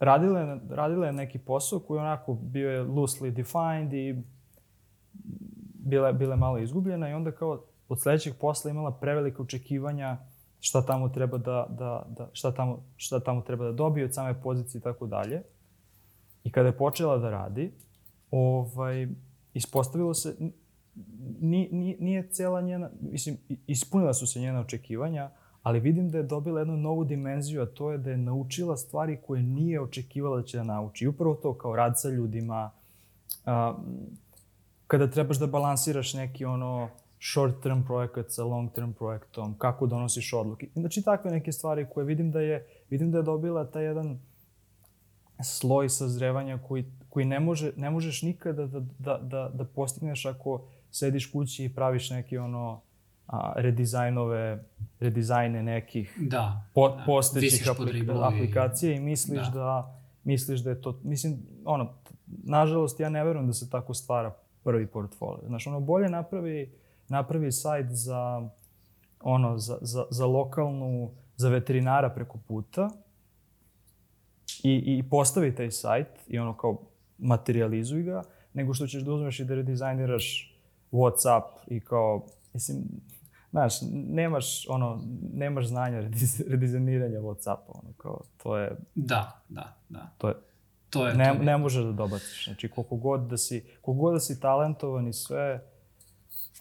radila je, radila je neki posao koji onako bio je loosely defined i bila, je- bila je malo izgubljena i onda kao od sledećeg posla imala prevelike očekivanja šta tamo treba da, da, da šta, tamo, šta tamo treba da dobije od same pozicije i tako dalje. I kada je počela da radi, ovaj, ispostavilo se, ni, ni, nije cela njena, mislim, ispunila su se njena očekivanja, ali vidim da je dobila jednu novu dimenziju, a to je da je naučila stvari koje nije očekivala da će da nauči. I upravo to kao rad sa ljudima, a, kada trebaš da balansiraš neki ono short term projekat sa long term projektom, kako donosiš odluke. Znači takve neke stvari koje vidim da je, vidim da je dobila taj jedan sloj sazrevanja koji, koji ne, može, ne možeš nikada da, da, da, da postigneš ako sediš kući i praviš neke ono a, redizajnove, redizajne nekih Da. po, da. postojećih Visiš pod aplik- riblovi. aplikacija i misliš Da. da. misliš da je to, mislim, ono, nažalost ja ne verujem da se tako stvara prvi portfolio. Znaš, ono, bolje napravi, napravi sajt za, ono, za, za, za lokalnu, za veterinara preko puta i, i postavi taj sajt i ono kao materializuj ga, nego što ćeš da uzmeš i da redizajniraš Whatsapp i kao, mislim, znaš, nemaš, ono, nemaš znanja rediz, redizajniranja Whatsappa, ono, kao, to je, Da, da, da. to je, To je, ne, to je. ne možeš da dobaciš. Znači, koliko god da si, koliko god da si talentovan i sve,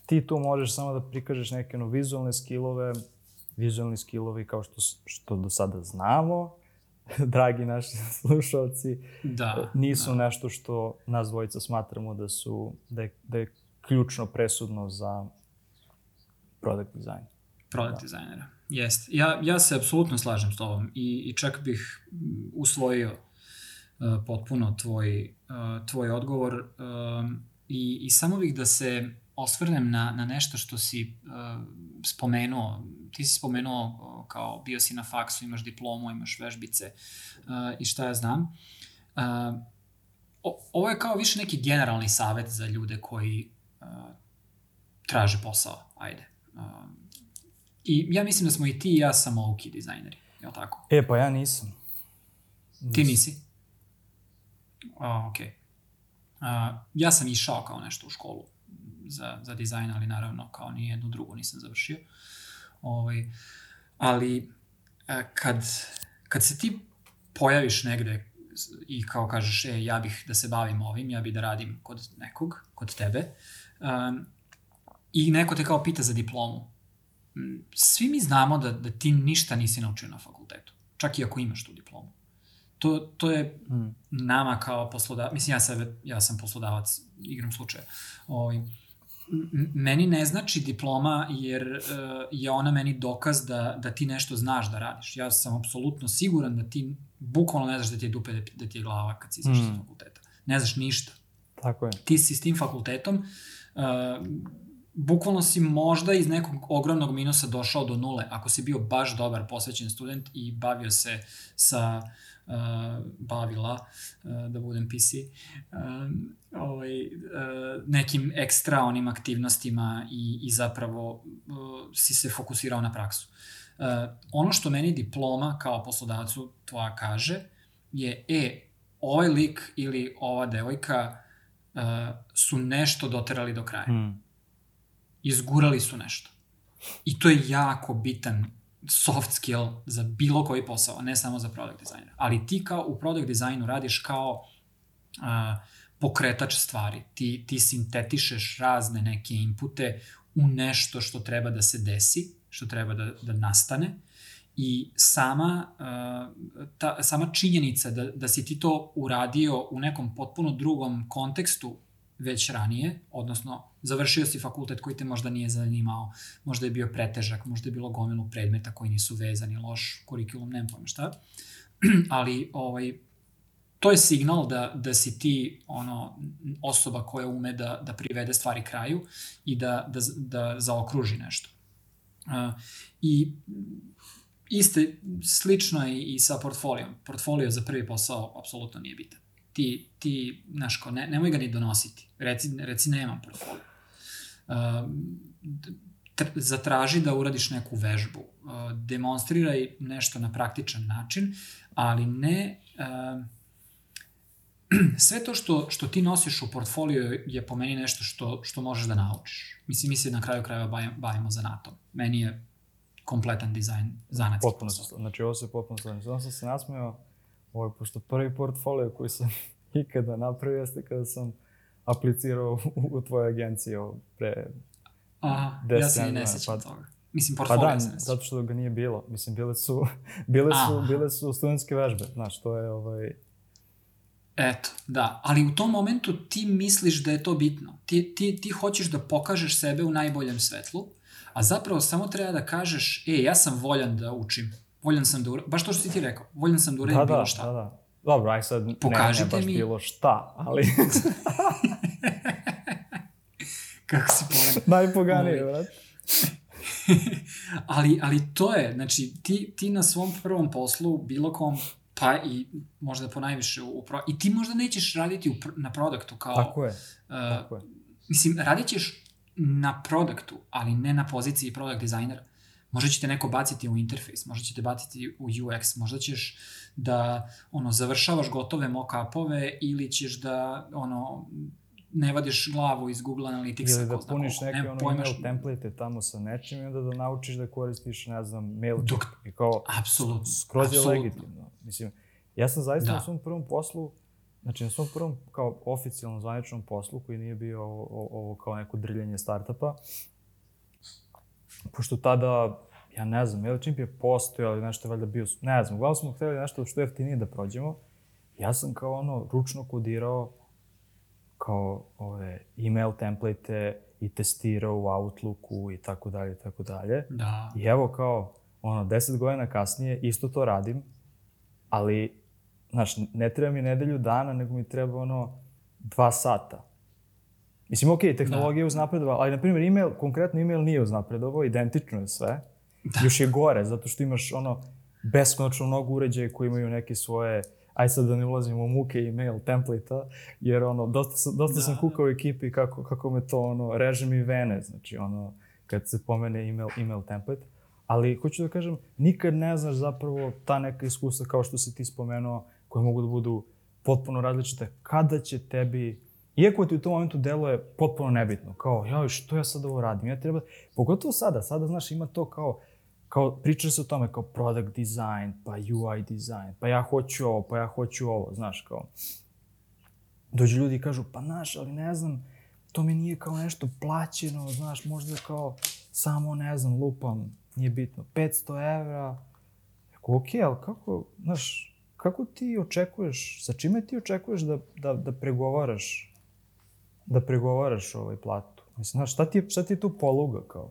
ti tu možeš samo da prikažeš neke ono, vizualne skillove, vizualni skillovi kao što, što do sada znamo, dragi naši slušalci, Da. nisu nešto što nas dvojica smatramo da su, da je, da je ključno presudno za product design. product dizajnera. Jest. Ja, ja se apsolutno slažem s tobom i, i čak bih mm, usvojio uh, potpuno tvoj, uh, tvoj odgovor um, i, i samo bih da se osvrnem na, na nešto što si uh, spomenuo. Ti si spomenuo uh, kao bio si na faksu, imaš diplomu, imaš vežbice uh, i šta ja znam. Uh, o, ovo je kao više neki generalni savet za ljude koji uh, traže posao, ajde. Uh, I ja mislim da smo i ti i ja samouki dizajneri, je li tako? E, pa ja nisam. Ti nisi? O, ok. Uh, ja sam išao kao nešto u školu za, za dizajn, ali naravno kao ni jednu drugu nisam završio. Ovaj, ali kad, kad se ti pojaviš negde i kao kažeš, e, ja bih da se bavim ovim, ja bih da radim kod nekog, kod tebe, um, i neko te kao pita za diplomu, svi mi znamo da, da ti ništa nisi naučio na fakultetu, čak i ako imaš tu diplomu. To, to je Mm. nama kao poslodavac, mislim ja sebe, ja sam poslodavac, igram slučaja, ovaj, meni ne znači diploma jer uh, je ona meni dokaz da, da ti nešto znaš da radiš. Ja sam apsolutno siguran da ti bukvalno ne znaš da ti je dupe, da, ti je glava kad si izašao Mm. sa fakulteta. Ne znaš ništa. Tako je. Ti si s tim fakultetom, uh, bukvalno si možda iz nekog ogromnog minusa došao do nule, ako si bio baš dobar posvećen student i bavio se sa uh, bavila, uh, da budem PC, um, ovaj, nekim ekstra onim aktivnostima i, i zapravo si se fokusirao na praksu. Ono što meni diploma kao poslodavcu tvoja kaže je, e, ovaj lik ili ova devojka uh, su nešto doterali do kraja. Mm. Izgurali su nešto. I to je jako bitan soft skill za bilo koji posao, a ne samo za product dizajnera. Ali ti kao u product dizajnu radiš kao uh, pokretač stvari. Ti, ti sintetišeš razne neke inpute u nešto što treba da se desi, što treba da, da nastane i sama, uh, ta, sama činjenica da, da si ti to uradio u nekom potpuno drugom kontekstu već ranije, odnosno završio si fakultet koji te možda nije zanimao, možda je bio pretežak, možda je bilo gomilu predmeta koji nisu vezani, loš kurikulum, nemam pojma šta, ali ovaj, to je signal da, da si ti ono, osoba koja ume da, da privede stvari kraju i da, da, da zaokruži nešto. Uh, I iste, slično je i sa portfolijom. Portfolio za prvi posao apsolutno nije bitan. Ti, ti znaš, ko, ne, nemoj ga ni donositi. Reci, reci nemam portfolio. Uh, zatraži da uradiš neku vežbu. Uh, demonstriraj nešto na praktičan način, ali ne... Uh, sve to što, što ti nosiš u portfolio je po meni nešto što, što možeš da naučiš. Mislim, mi se na kraju krajeva bavimo zanatom. Meni je kompletan dizajn zanatski Potpuno znači ovo se potpuno. Samo sam se nasmeo, ovaj, pošto prvi portfolio koji sam ikada napravio jeste kada sam aplicirao u, u tvojoj agenciji pre Aha, ja se ne sećam pa, toga. Mislim, portfolio pa da, zato što ga nije bilo. Mislim, bile su, bile su, Aha. bile su studentske vežbe. Znaš, to je ovaj... Eto, da. Ali u tom momentu ti misliš da je to bitno. Ti, ti, ti hoćeš da pokažeš sebe u najboljem svetlu, a zapravo samo treba da kažeš, e, ja sam voljan da učim. Voljan sam da uradim, baš to što ti ti rekao, voljan sam da uradim da, bilo šta. Da, da. Dobro, aj sad Pokažite ne, ne baš mi... bilo šta, ali... Kako si pogan. Najpoganije, vrat. ali, ali to je, znači, ti, ti na svom prvom poslu, bilo kom, pa i možda po najviše u, pro... I ti možda nećeš raditi u, na produktu kao... Tako je. Uh, Tako je. Mislim, radit ćeš na produktu, ali ne na poziciji product designera. Možda će te neko baciti u interfejs, možda će te baciti u UX, možda ćeš da ono, završavaš gotove mock-upove ili ćeš da ono, ne vadiš glavu iz Google Analyticsa. Ili da puniš neke ono pojmaš... email template tamo sa nečim i onda da naučiš da koristiš, ne znam, mail Dok, i kao... Apsolutno. Skroz je legitimno. Mislim, ja sam zaista da. na svom prvom poslu Znači, na svom prvom kao oficijalnom zvaničnom poslu, koji nije bio ovo, ovo kao neko drljanje startupa, pošto tada, ja ne znam, MailChimp je postojao ali nešto je valjda bio, ne znam, uglavnom smo hteli nešto što je jeftinije da prođemo. Ja sam kao ono, ručno kodirao kao ove email template i testirao u Outlooku i tako dalje, tako dalje. Da. I evo kao, ono, deset godina kasnije isto to radim, ali znaš, ne treba mi nedelju dana, nego mi treba ono dva sata. Mislim, okej, okay, tehnologija da. je uznapredovala, ali, na primjer, email, konkretno email nije uznapredovao, identično je sve. Da. Još je gore, zato što imaš ono beskonačno mnogo uređaja koji imaju neke svoje aj sad da ne ulazimo u muke email template-a, jer ono, dosta, dosta da. sam kukao u ekipi kako, kako me to ono, reže mi vene, znači ono, kad se pomene email, email template. Ali hoću da kažem, nikad ne znaš zapravo ta neka iskustva kao što si ti spomenuo, koje mogu da budu potpuno različite, kada će tebi, iako ti u tom momentu deluje potpuno nebitno, kao, jao, što ja sad ovo radim, ja treba, pogotovo sada, sada, znaš, ima to kao, kao, priča se o tome kao product design, pa UI design, pa ja hoću ovo, pa ja hoću ovo, znaš, kao, dođu ljudi i kažu, pa znaš, ali ne znam, to mi nije kao nešto plaćeno, znaš, možda kao samo, ne znam, lupam, nije bitno, 500 evra, Rekao, ok, ali kako, znaš, kako ti očekuješ, sa čime ti očekuješ da, da, da pregovaraš, da pregovaraš ovaj platu? Mislim, znaš, šta ti, šta ti je tu poluga kao?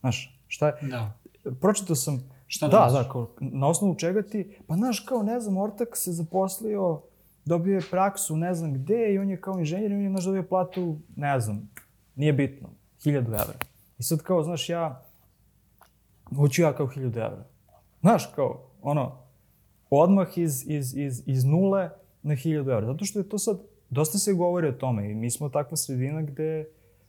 Znaš, šta je... Da. Pročitao sam... Šta da, da, kao, na osnovu čega ti... Pa, znaš, kao, ne znam, Ortak se zaposlio dobio je praksu ne znam gde i on je kao inženjer i on je, znaš, dobio platu, ne znam, nije bitno, 1000 evra. I sad kao, znaš, ja, hoću ja kao 1000 evra. Znaš, kao, ono, odmah iz, iz, iz, iz nule na 1000 evra. Zato što je to sad, dosta se govori o tome i mi smo takva sredina gde,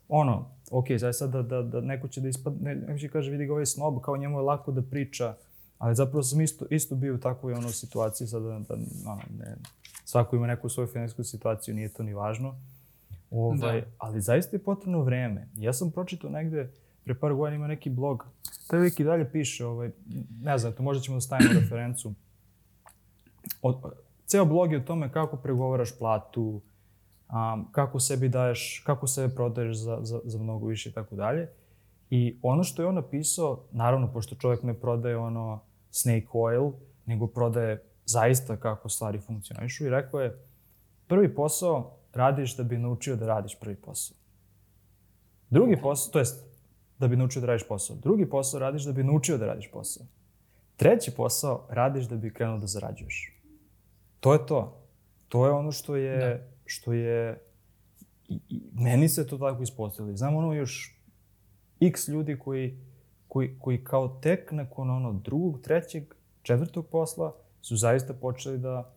ono, ok, sad sad da, da, da neko će da ispadne, neko će kaže vidi ga ovaj snob, kao njemu je lako da priča, ali zapravo sam isto, isto bio u takvoj ono, situaciji, sad da, da ono, ne, svako ima neku svoju finansijsku situaciju, nije to ni važno. Ovaj, da. Ali zaista je potrebno vreme. Ja sam pročitao negde, pre par godina ima neki blog, taj lik i dalje piše, ovaj, ne znam, to možda ćemo da stavimo referencu. Od, ceo blog je o tome kako pregovaraš platu, um, kako sebi daješ, kako sebe prodaješ za, za, za mnogo više i tako dalje. I ono što je on napisao, naravno, pošto čovjek ne prodaje ono snake oil, nego prodaje zaista kako stvari funkcionišu i rekao je, prvi posao radiš da bi naučio da radiš prvi posao. Drugi posao, to jest da bi naučio da radiš posao. Drugi posao radiš da bi naučio da radiš posao. Treći posao radiš da bi krenuo da zarađuješ. To je to. To je ono što je, da. što je, i, i, meni se to tako ispostavili. Znam ono još x ljudi koji, koji, koji kao tek nakon ono drugog, trećeg, četvrtog posla su zaista počeli da,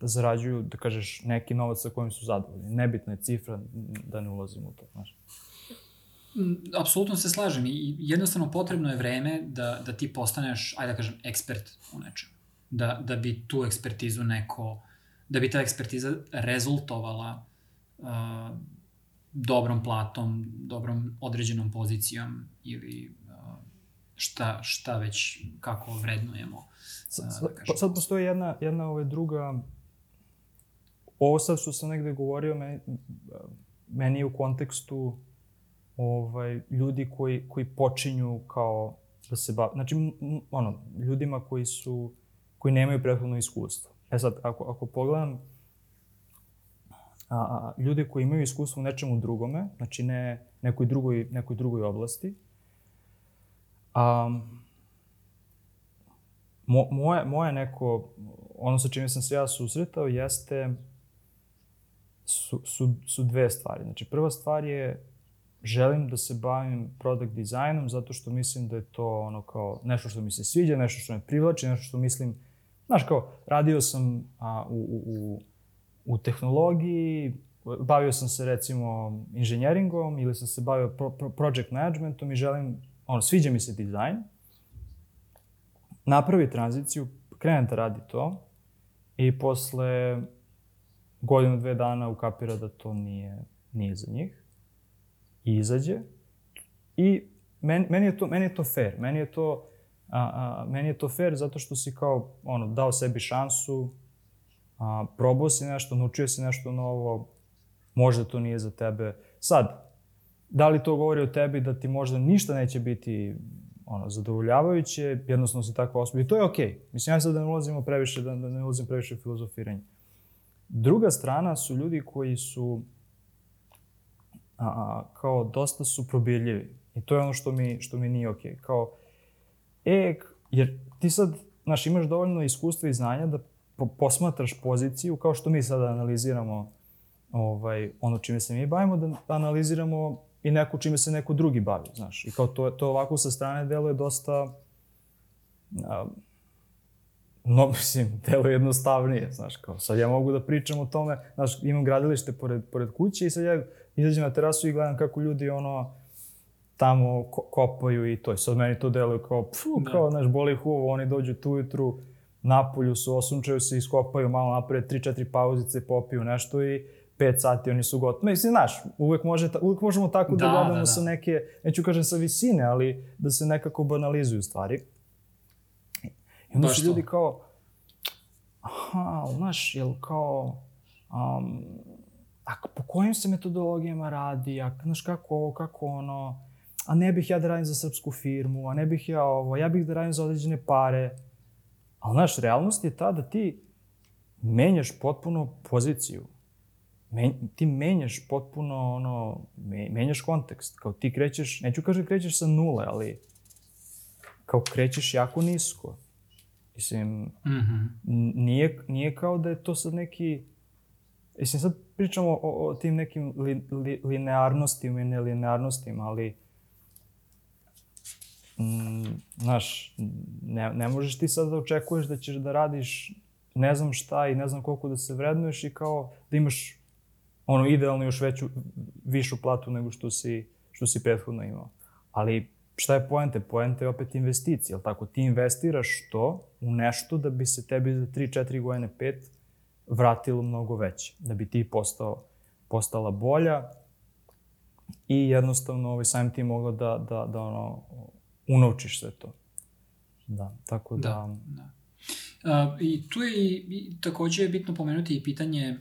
da zarađuju, da kažeš, neki novac sa kojim su zadovoljni. Nebitna je cifra, da ne ulazim u to, znaš. Mm, apsolutno se slažem i jednostavno potrebno je vreme da, da ti postaneš, ajde da kažem, ekspert u nečemu. Da, da bi tu ekspertizu neko, da bi ta ekspertiza rezultovala uh, dobrom platom, dobrom određenom pozicijom ili uh, šta, šta već, kako vrednujemo. Uh, sad, da sad postoji jedna, jedna ove druga, ovo sad što sam negde govorio, meni, meni je u kontekstu ovaj, ljudi koji, koji počinju kao da se bave, znači, ono, ljudima koji su, koji nemaju prethodno iskustvo. E sad, ako, ako pogledam a, ljude koji imaju iskustvo u nečemu drugome, znači ne nekoj drugoj, nekoj drugoj oblasti, a, mo, moje, moje neko, ono sa čime sam se ja susretao jeste su, su, su dve stvari. Znači, prva stvar je želim da se bavim product dizajnom zato što mislim da je to ono kao nešto što mi se sviđa, nešto što me privlači, nešto što mislim, znaš kao, radio sam a, u, u, u tehnologiji, bavio sam se recimo inženjeringom ili sam se bavio pro, pro, project managementom i želim, ono, sviđa mi se dizajn, napravi tranziciju, krenem da radi to i posle godinu, dve dana ukapira da to nije, nije za njih i izađe. I meni, meni, je, to, meni je to fair. Meni je to, a, a, meni je to fair zato što si kao ono, dao sebi šansu, a, probao si nešto, naučio si nešto novo, možda to nije za tebe. Sad, da li to govori o tebi da ti možda ništa neće biti ono, zadovoljavajuće, jednostavno si takva osoba. I to je okej. Okay. Mislim, ja sad da ne ulazimo previše, da, da ne ulazim previše u filozofiranje. Druga strana su ljudi koji su a, kao dosta su probirljivi. I to je ono što mi, što mi nije okej. Okay. Kao, e, jer ti sad, znaš, imaš dovoljno iskustva i znanja da po, posmatraš poziciju, kao što mi sada analiziramo ovaj, ono čime se mi bavimo, da analiziramo i neko čime se neko drugi bavi, znaš. I kao to, to ovako sa strane deluje dosta, a, no, mislim, deluje jednostavnije, znaš, kao sad ja mogu da pričam o tome, znaš, imam gradilište pored, pored kuće i sad ja izađem na terasu i gledam kako ljudi ono tamo ko kopaju i to. I sad meni to deluje kao, pfu, da. kao, znaš, boli huvo, oni dođu tu ujutru, napolju su, osunčaju se, iskopaju malo napred, 3-4 pauzice, popiju nešto i 5 sati oni su gotovi. Mislim, znaš, uvek, može, uvek možemo tako da, da gledamo da, da. sa neke, neću kažem sa visine, ali da se nekako banalizuju stvari. I onda su ljudi kao, aha, znaš, jel kao, um, a po kojim se metodologijama radi, a znaš kako ovo, kako ono, a ne bih ja da radim za srpsku firmu, a ne bih ja ovo, ja bih da radim za određene pare. Ali, znaš, realnost je ta da ti menjaš potpuno poziciju. Men, ti menjaš potpuno, ono, me, menjaš kontekst. Kao ti krećeš, neću kažem krećeš sa nule, ali kao krećeš jako nisko. Mislim, mm -hmm. nije, nije kao da je to sad neki Mislim, sad pričamo o, o tim nekim li, li, linearnostima i nelinearnostima, ali mm, znaš, ne, ne možeš ti sad da očekuješ da ćeš da radiš ne znam šta i ne znam koliko da se vrednuješ i kao da imaš ono idealno još veću, višu platu nego što si, što si prethodno imao. Ali šta je poente? Poente je opet investicija, jel tako? Ti investiraš to u nešto da bi se tebi za 3, 4 godine, 5 vratilo mnogo veće. Da bi ti postao, postala bolja i jednostavno ovaj, samim ti mogla da, da, da ono, unovčiš sve to. Da, tako da... da, da. Uh, I tu je i, i takođe je bitno pomenuti i pitanje,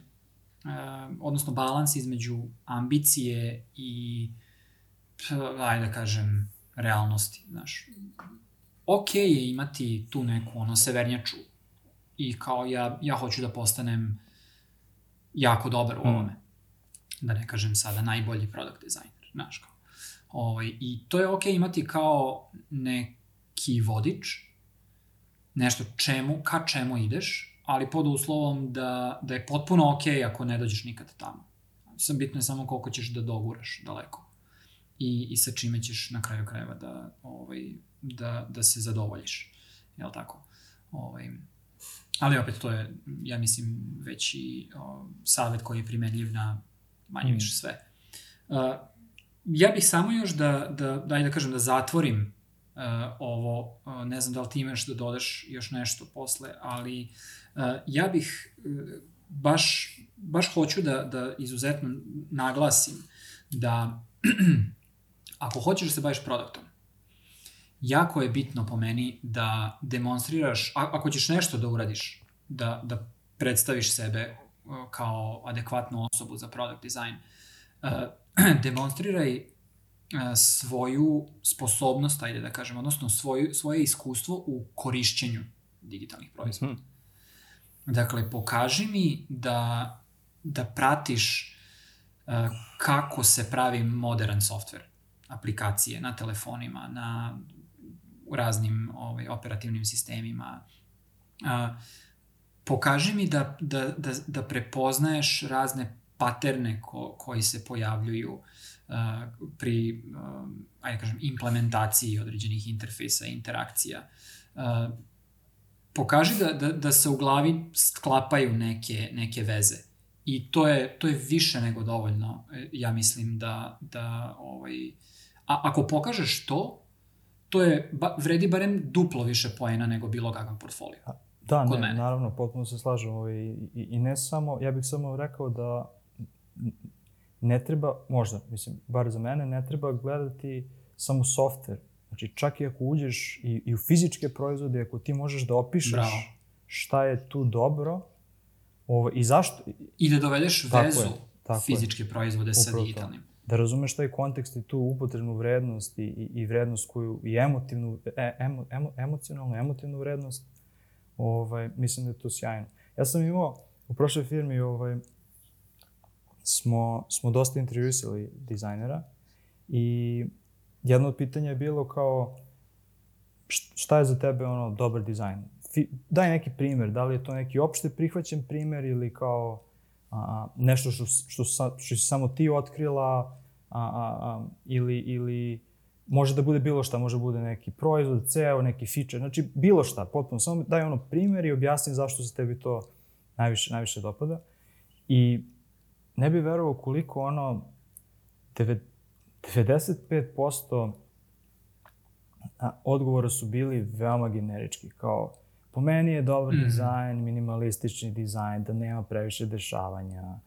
uh, odnosno balans između ambicije i, ajde da kažem, realnosti, znaš. Ok je imati tu neku, ono, severnjaču i kao ja, ja hoću da postanem jako dobar u mm. ovome. Da ne kažem sada najbolji product designer, znaš kao. Ovaj, I to je ok imati kao neki vodič, nešto čemu, ka čemu ideš, ali pod uslovom da, da je potpuno ok ako ne dođeš nikad tamo. Sam bitno je samo koliko ćeš da doguraš daleko i, i sa čime ćeš na kraju krajeva da, ovaj, da, da se zadovoljiš. Jel tako? Ovaj, ali opet to je, ja mislim, veći o, savet koji je primenljiv na manje više mm. sve. Uh, ja bih samo još da, da, daj da kažem, da zatvorim uh, ovo, uh, ne znam da li ti imaš da dodaš još nešto posle, ali uh, ja bih uh, baš, baš hoću da, da izuzetno naglasim da ako hoćeš da se baviš produktom, jako je bitno po meni da demonstriraš, ako ćeš nešto da uradiš, da, da predstaviš sebe kao adekvatnu osobu za product design, demonstriraj svoju sposobnost, ajde da kažem, odnosno svoju, svoje iskustvo u korišćenju digitalnih proizvoda. Mm -hmm. Dakle, pokaži mi da, da pratiš kako se pravi modern software aplikacije na telefonima, na raznim ovaj, operativnim sistemima. A, pokaži mi da, da, da, da prepoznaješ razne paterne ko, koji se pojavljuju a, pri a, ajde kažem, implementaciji određenih interfejsa i interakcija. A, pokaži da, da, da se u glavi sklapaju neke, neke veze. I to je, to je više nego dovoljno, ja mislim, da, da ovaj, A ako pokažeš to, to je, ba, vredi barem duplo više poena nego bilo kakav portfolio. Da, ne, mene. naravno, potpuno se slažem. Ovaj, i, i ne samo, ja bih samo rekao da ne treba, možda, mislim, bar za mene, ne treba gledati samo software. Znači, čak i ako uđeš i, i u fizičke proizvode, ako ti možeš da opišeš Bravo. šta je tu dobro ovo, ovaj, i zašto... I da dovedeš tako vezu je, tako fizičke je. proizvode Upravo sa digitalnim. To da razumeš taj kontekst i tu upotrebnu vrednost i, i, i vrednost koju, i emotivnu, e, emo, emo, emocionalnu, emotivnu vrednost, ovaj, mislim da je to sjajno. Ja sam imao, u prošloj firmi ovaj, smo, smo dosta intervjuisali dizajnera i jedno od pitanja je bilo kao šta je za tebe ono dobar dizajn? Fi, daj neki primer, da li je to neki opšte prihvaćen primer ili kao a, nešto što, što, što si samo ti otkrila a, a, a, ili, ili može da bude bilo šta, može da bude neki proizvod, ceo, neki feature, znači bilo šta, potpuno, samo daj ono primjer i objasni zašto se tebi to najviše, najviše dopada. I ne bi verovao koliko ono 95% odgovora su bili veoma generički, kao Po meni je dobar mm. dizajn, minimalistični dizajn, da nema previše dešavanja.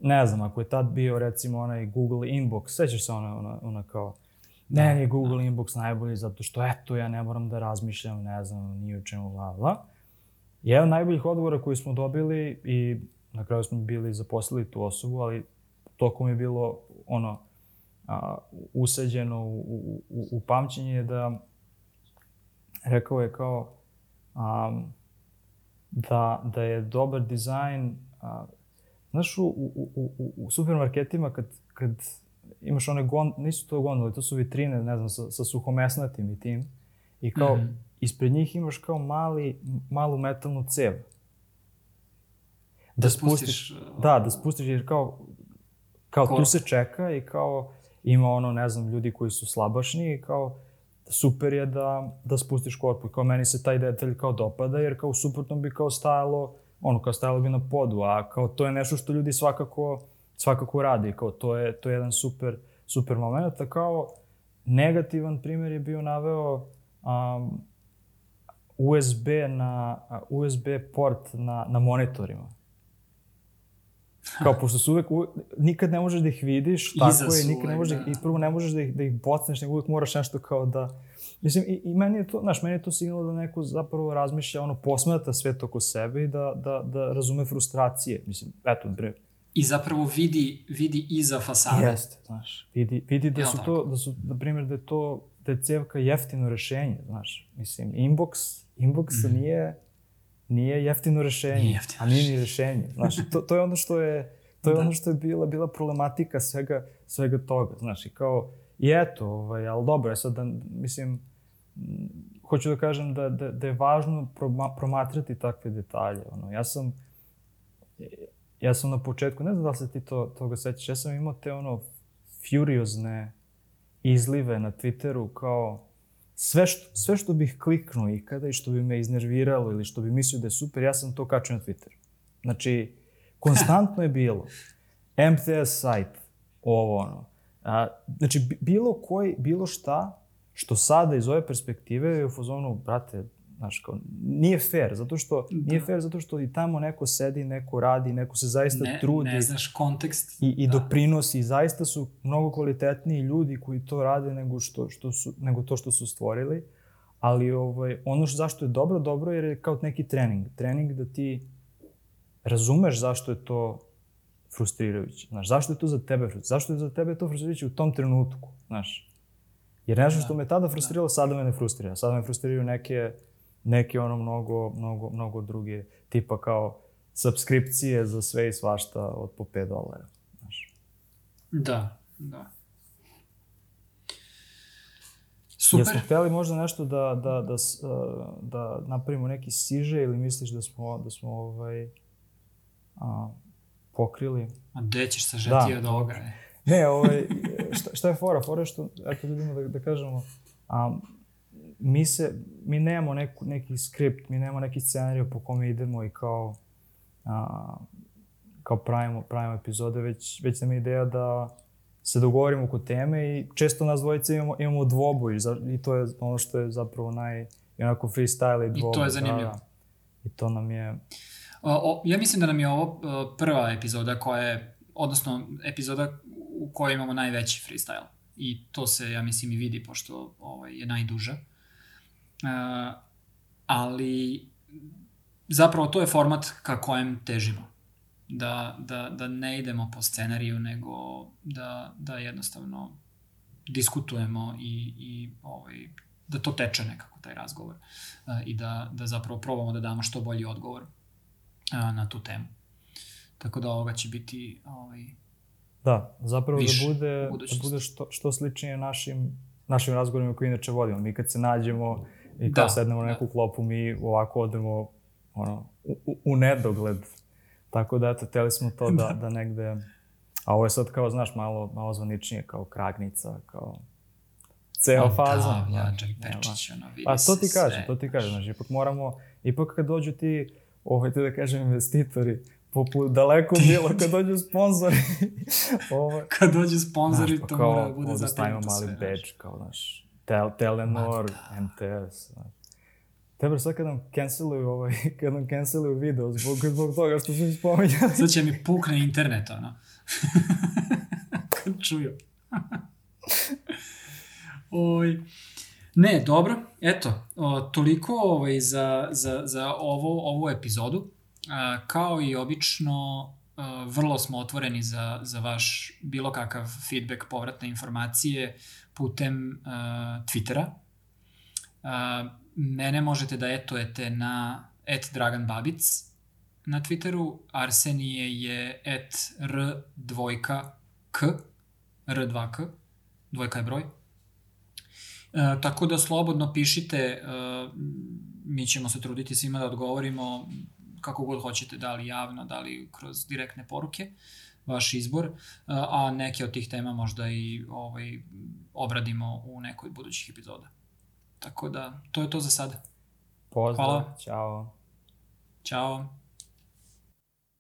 Ne znam, ako je tad bio recimo onaj Google Inbox, sećaš se ona, ona, ona kao, ne, je Google da. Inbox najbolji zato što eto ja ne moram da razmišljam, ne znam, ni o čemu, bla, bla. Jedan najboljih odgovora koji smo dobili i na kraju smo bili zaposlili tu osobu, ali tokom je bilo ono, a, usađeno u, u, u, u pamćenje je da rekao je kao um, da, da je dobar dizajn, a, znaš, u, u, u, u supermarketima kad, kad imaš one gon, nisu to gondole, to su vitrine, ne znam, sa, sa suhomesnatim i tim, i kao, mm -hmm. ispred njih imaš kao mali, malu metalnu cev. Da spustiš... Da, da spustiš jer kao, kao tu se čeka i kao ima ono, ne znam, ljudi koji su slabašni i kao super je da, da spustiš korpu. I kao meni se taj detalj kao dopada jer kao suprotno bi kao stajalo, ono kao stajalo bi na podu, a kao to je nešto što ljudi svakako, svakako radi. Kao to je, to je jedan super, super moment. A kao negativan primjer je bio naveo um, USB na USB port na, na monitorima. Kao, pošto su uvek, nikad ne možeš da ih vidiš, tako je, nikad ne možeš da, i prvo ne možeš da ih, da ih bocneš, nego uvek moraš nešto kao da... Mislim, i, i meni je to, znaš, meni je to signal da neko zapravo razmišlja, ono, posmata sve to oko sebe i da, da, da razume frustracije. Mislim, eto, bre. I zapravo vidi, vidi iza fasade. Jeste, znaš. Vidi, vidi da su tako? to, da su, na primjer, da je to, da je cevka jeftino rešenje, znaš. Mislim, inbox, inbox mm. nije nije jeftino rešenje, nije jeftino a nije ni rešenje. Znaš, to, to je ono što je, to je da. ono što je bila, bila problematika svega, svega toga, znaš, i kao, i eto, ovaj, ali dobro, je sad da, mislim, hoću da kažem da, da, da je važno proma, promatrati takve detalje. Ono, ja sam, ja sam na početku, ne znam da li se ti to, toga sećaš, ja sam imao te ono furiozne izlive na Twitteru kao sve što, sve što bih kliknuo ikada i što bi me iznerviralo ili što bi mislio da je super, ja sam to kačio na Twitter. Znači, konstantno je bilo. MTS sajt, ovo ono. A, znači, bilo koji, bilo šta što sada iz ove perspektive je u fazonu, brate, Znaš, kao, nije fair, zato što, da. nije fair zato što i tamo neko sedi, neko radi, neko se zaista ne, trudi. Ne znaš kontekst. I, i da. doprinosi. I zaista su mnogo kvalitetniji ljudi koji to rade nego, što, što su, nego to što su stvorili. Ali ovaj, ono što, zašto je dobro, dobro jer je kao neki trening. Trening da ti razumeš zašto je to frustrirajuće. Znaš, zašto je to za tebe frustrirajuće? Zašto je za tebe to frustrirajuće u tom trenutku? Znaš, jer nešto da. što me tada frustriralo, da. sada me ne frustrira. Sada me frustriraju neke neke ono mnogo, mnogo, mnogo druge, tipa kao subskripcije za sve i svašta od po 5 dolara. Znaš. Da, da. Super. Jesmo hteli možda nešto da, da, da, da napravimo neki siže ili misliš da smo, da smo ovaj, a, pokrili? A gde ćeš sažeti da. od ovoga? Ne, ovaj, šta, šta je fora? Fora je što, eto ljudima da, da kažemo, a, mi se, mi nemamo neku, neki skript, mi nemamo neki scenariju po kome idemo i kao, a, kao pravimo, pravimo epizode, već, već nam je ideja da se dogovorimo oko teme i često nas dvojice imamo, imamo dvoboj i to je ono što je zapravo naj, onako freestyle i dvoboj. I to je zanimljivo. Da, da. I to nam je... O, o, ja mislim da nam je ovo prva epizoda koja je, odnosno epizoda u kojoj imamo najveći freestyle. I to se, ja mislim, i vidi, pošto ovaj, je najduža. Uh, ali zapravo to je format ka kojem težimo. Da, da, da ne idemo po scenariju, nego da, da jednostavno diskutujemo i, i ovaj, da to teče nekako taj razgovor uh, i da, da zapravo probamo da damo što bolji odgovor uh, na tu temu. Tako da ovoga će biti ovaj, Da, zapravo da bude, da bude što, što sličnije našim, našim razgovorima koje inače vodimo. Mi kad se nađemo, I kao da, sednemo na neku da. klopu, mi ovako odemo ono, u, u nedogled. Tako da, eto, teli smo to da, da, da negde... A ovo je sad kao, znaš, malo, malo zvaničnije, kao kragnica, kao ceo da, fazon. Da, Mlađan Pečić, ono, vidi A to ti kažem, to ti kažem, znači, ipak moramo, ipak kad dođu ti, ovaj, te da kažem, investitori, poput daleko bilo kad dođu sponzori. ovaj, kad dođu sponzori, znaš, pa to kao, mora da bude zatim mali badge, kao, znaš, Tel, Telenor, da. MTS. Tebe sad kad nam canceluju, ovaj, kad nam canceluju video zbog, zbog toga što sam spominjali. Sad će mi pukne internet, ono. kad čuju. Oj. Ne, dobro, eto, o, toliko ovaj, za, za, za ovo, ovu epizodu. A, kao i obično, a, vrlo smo otvoreni za, za vaš bilo kakav feedback, povratne informacije putem uh, Twittera. Uh, mene možete da etujete na et Dragan Babic na Twitteru. Arsenije je et r dvojka k, r2k, dvojka je broj. Uh, tako da slobodno pišite, uh, mi ćemo se truditi svima da odgovorimo, kako god hoćete, da li javno, da li kroz direktne poruke, vaš izbor, a neke od tih tema možda i ovaj, obradimo u nekoj od budućih epizoda. Tako da, to je to za sada. Pozdrav, Hvala. Ćao. Ćao.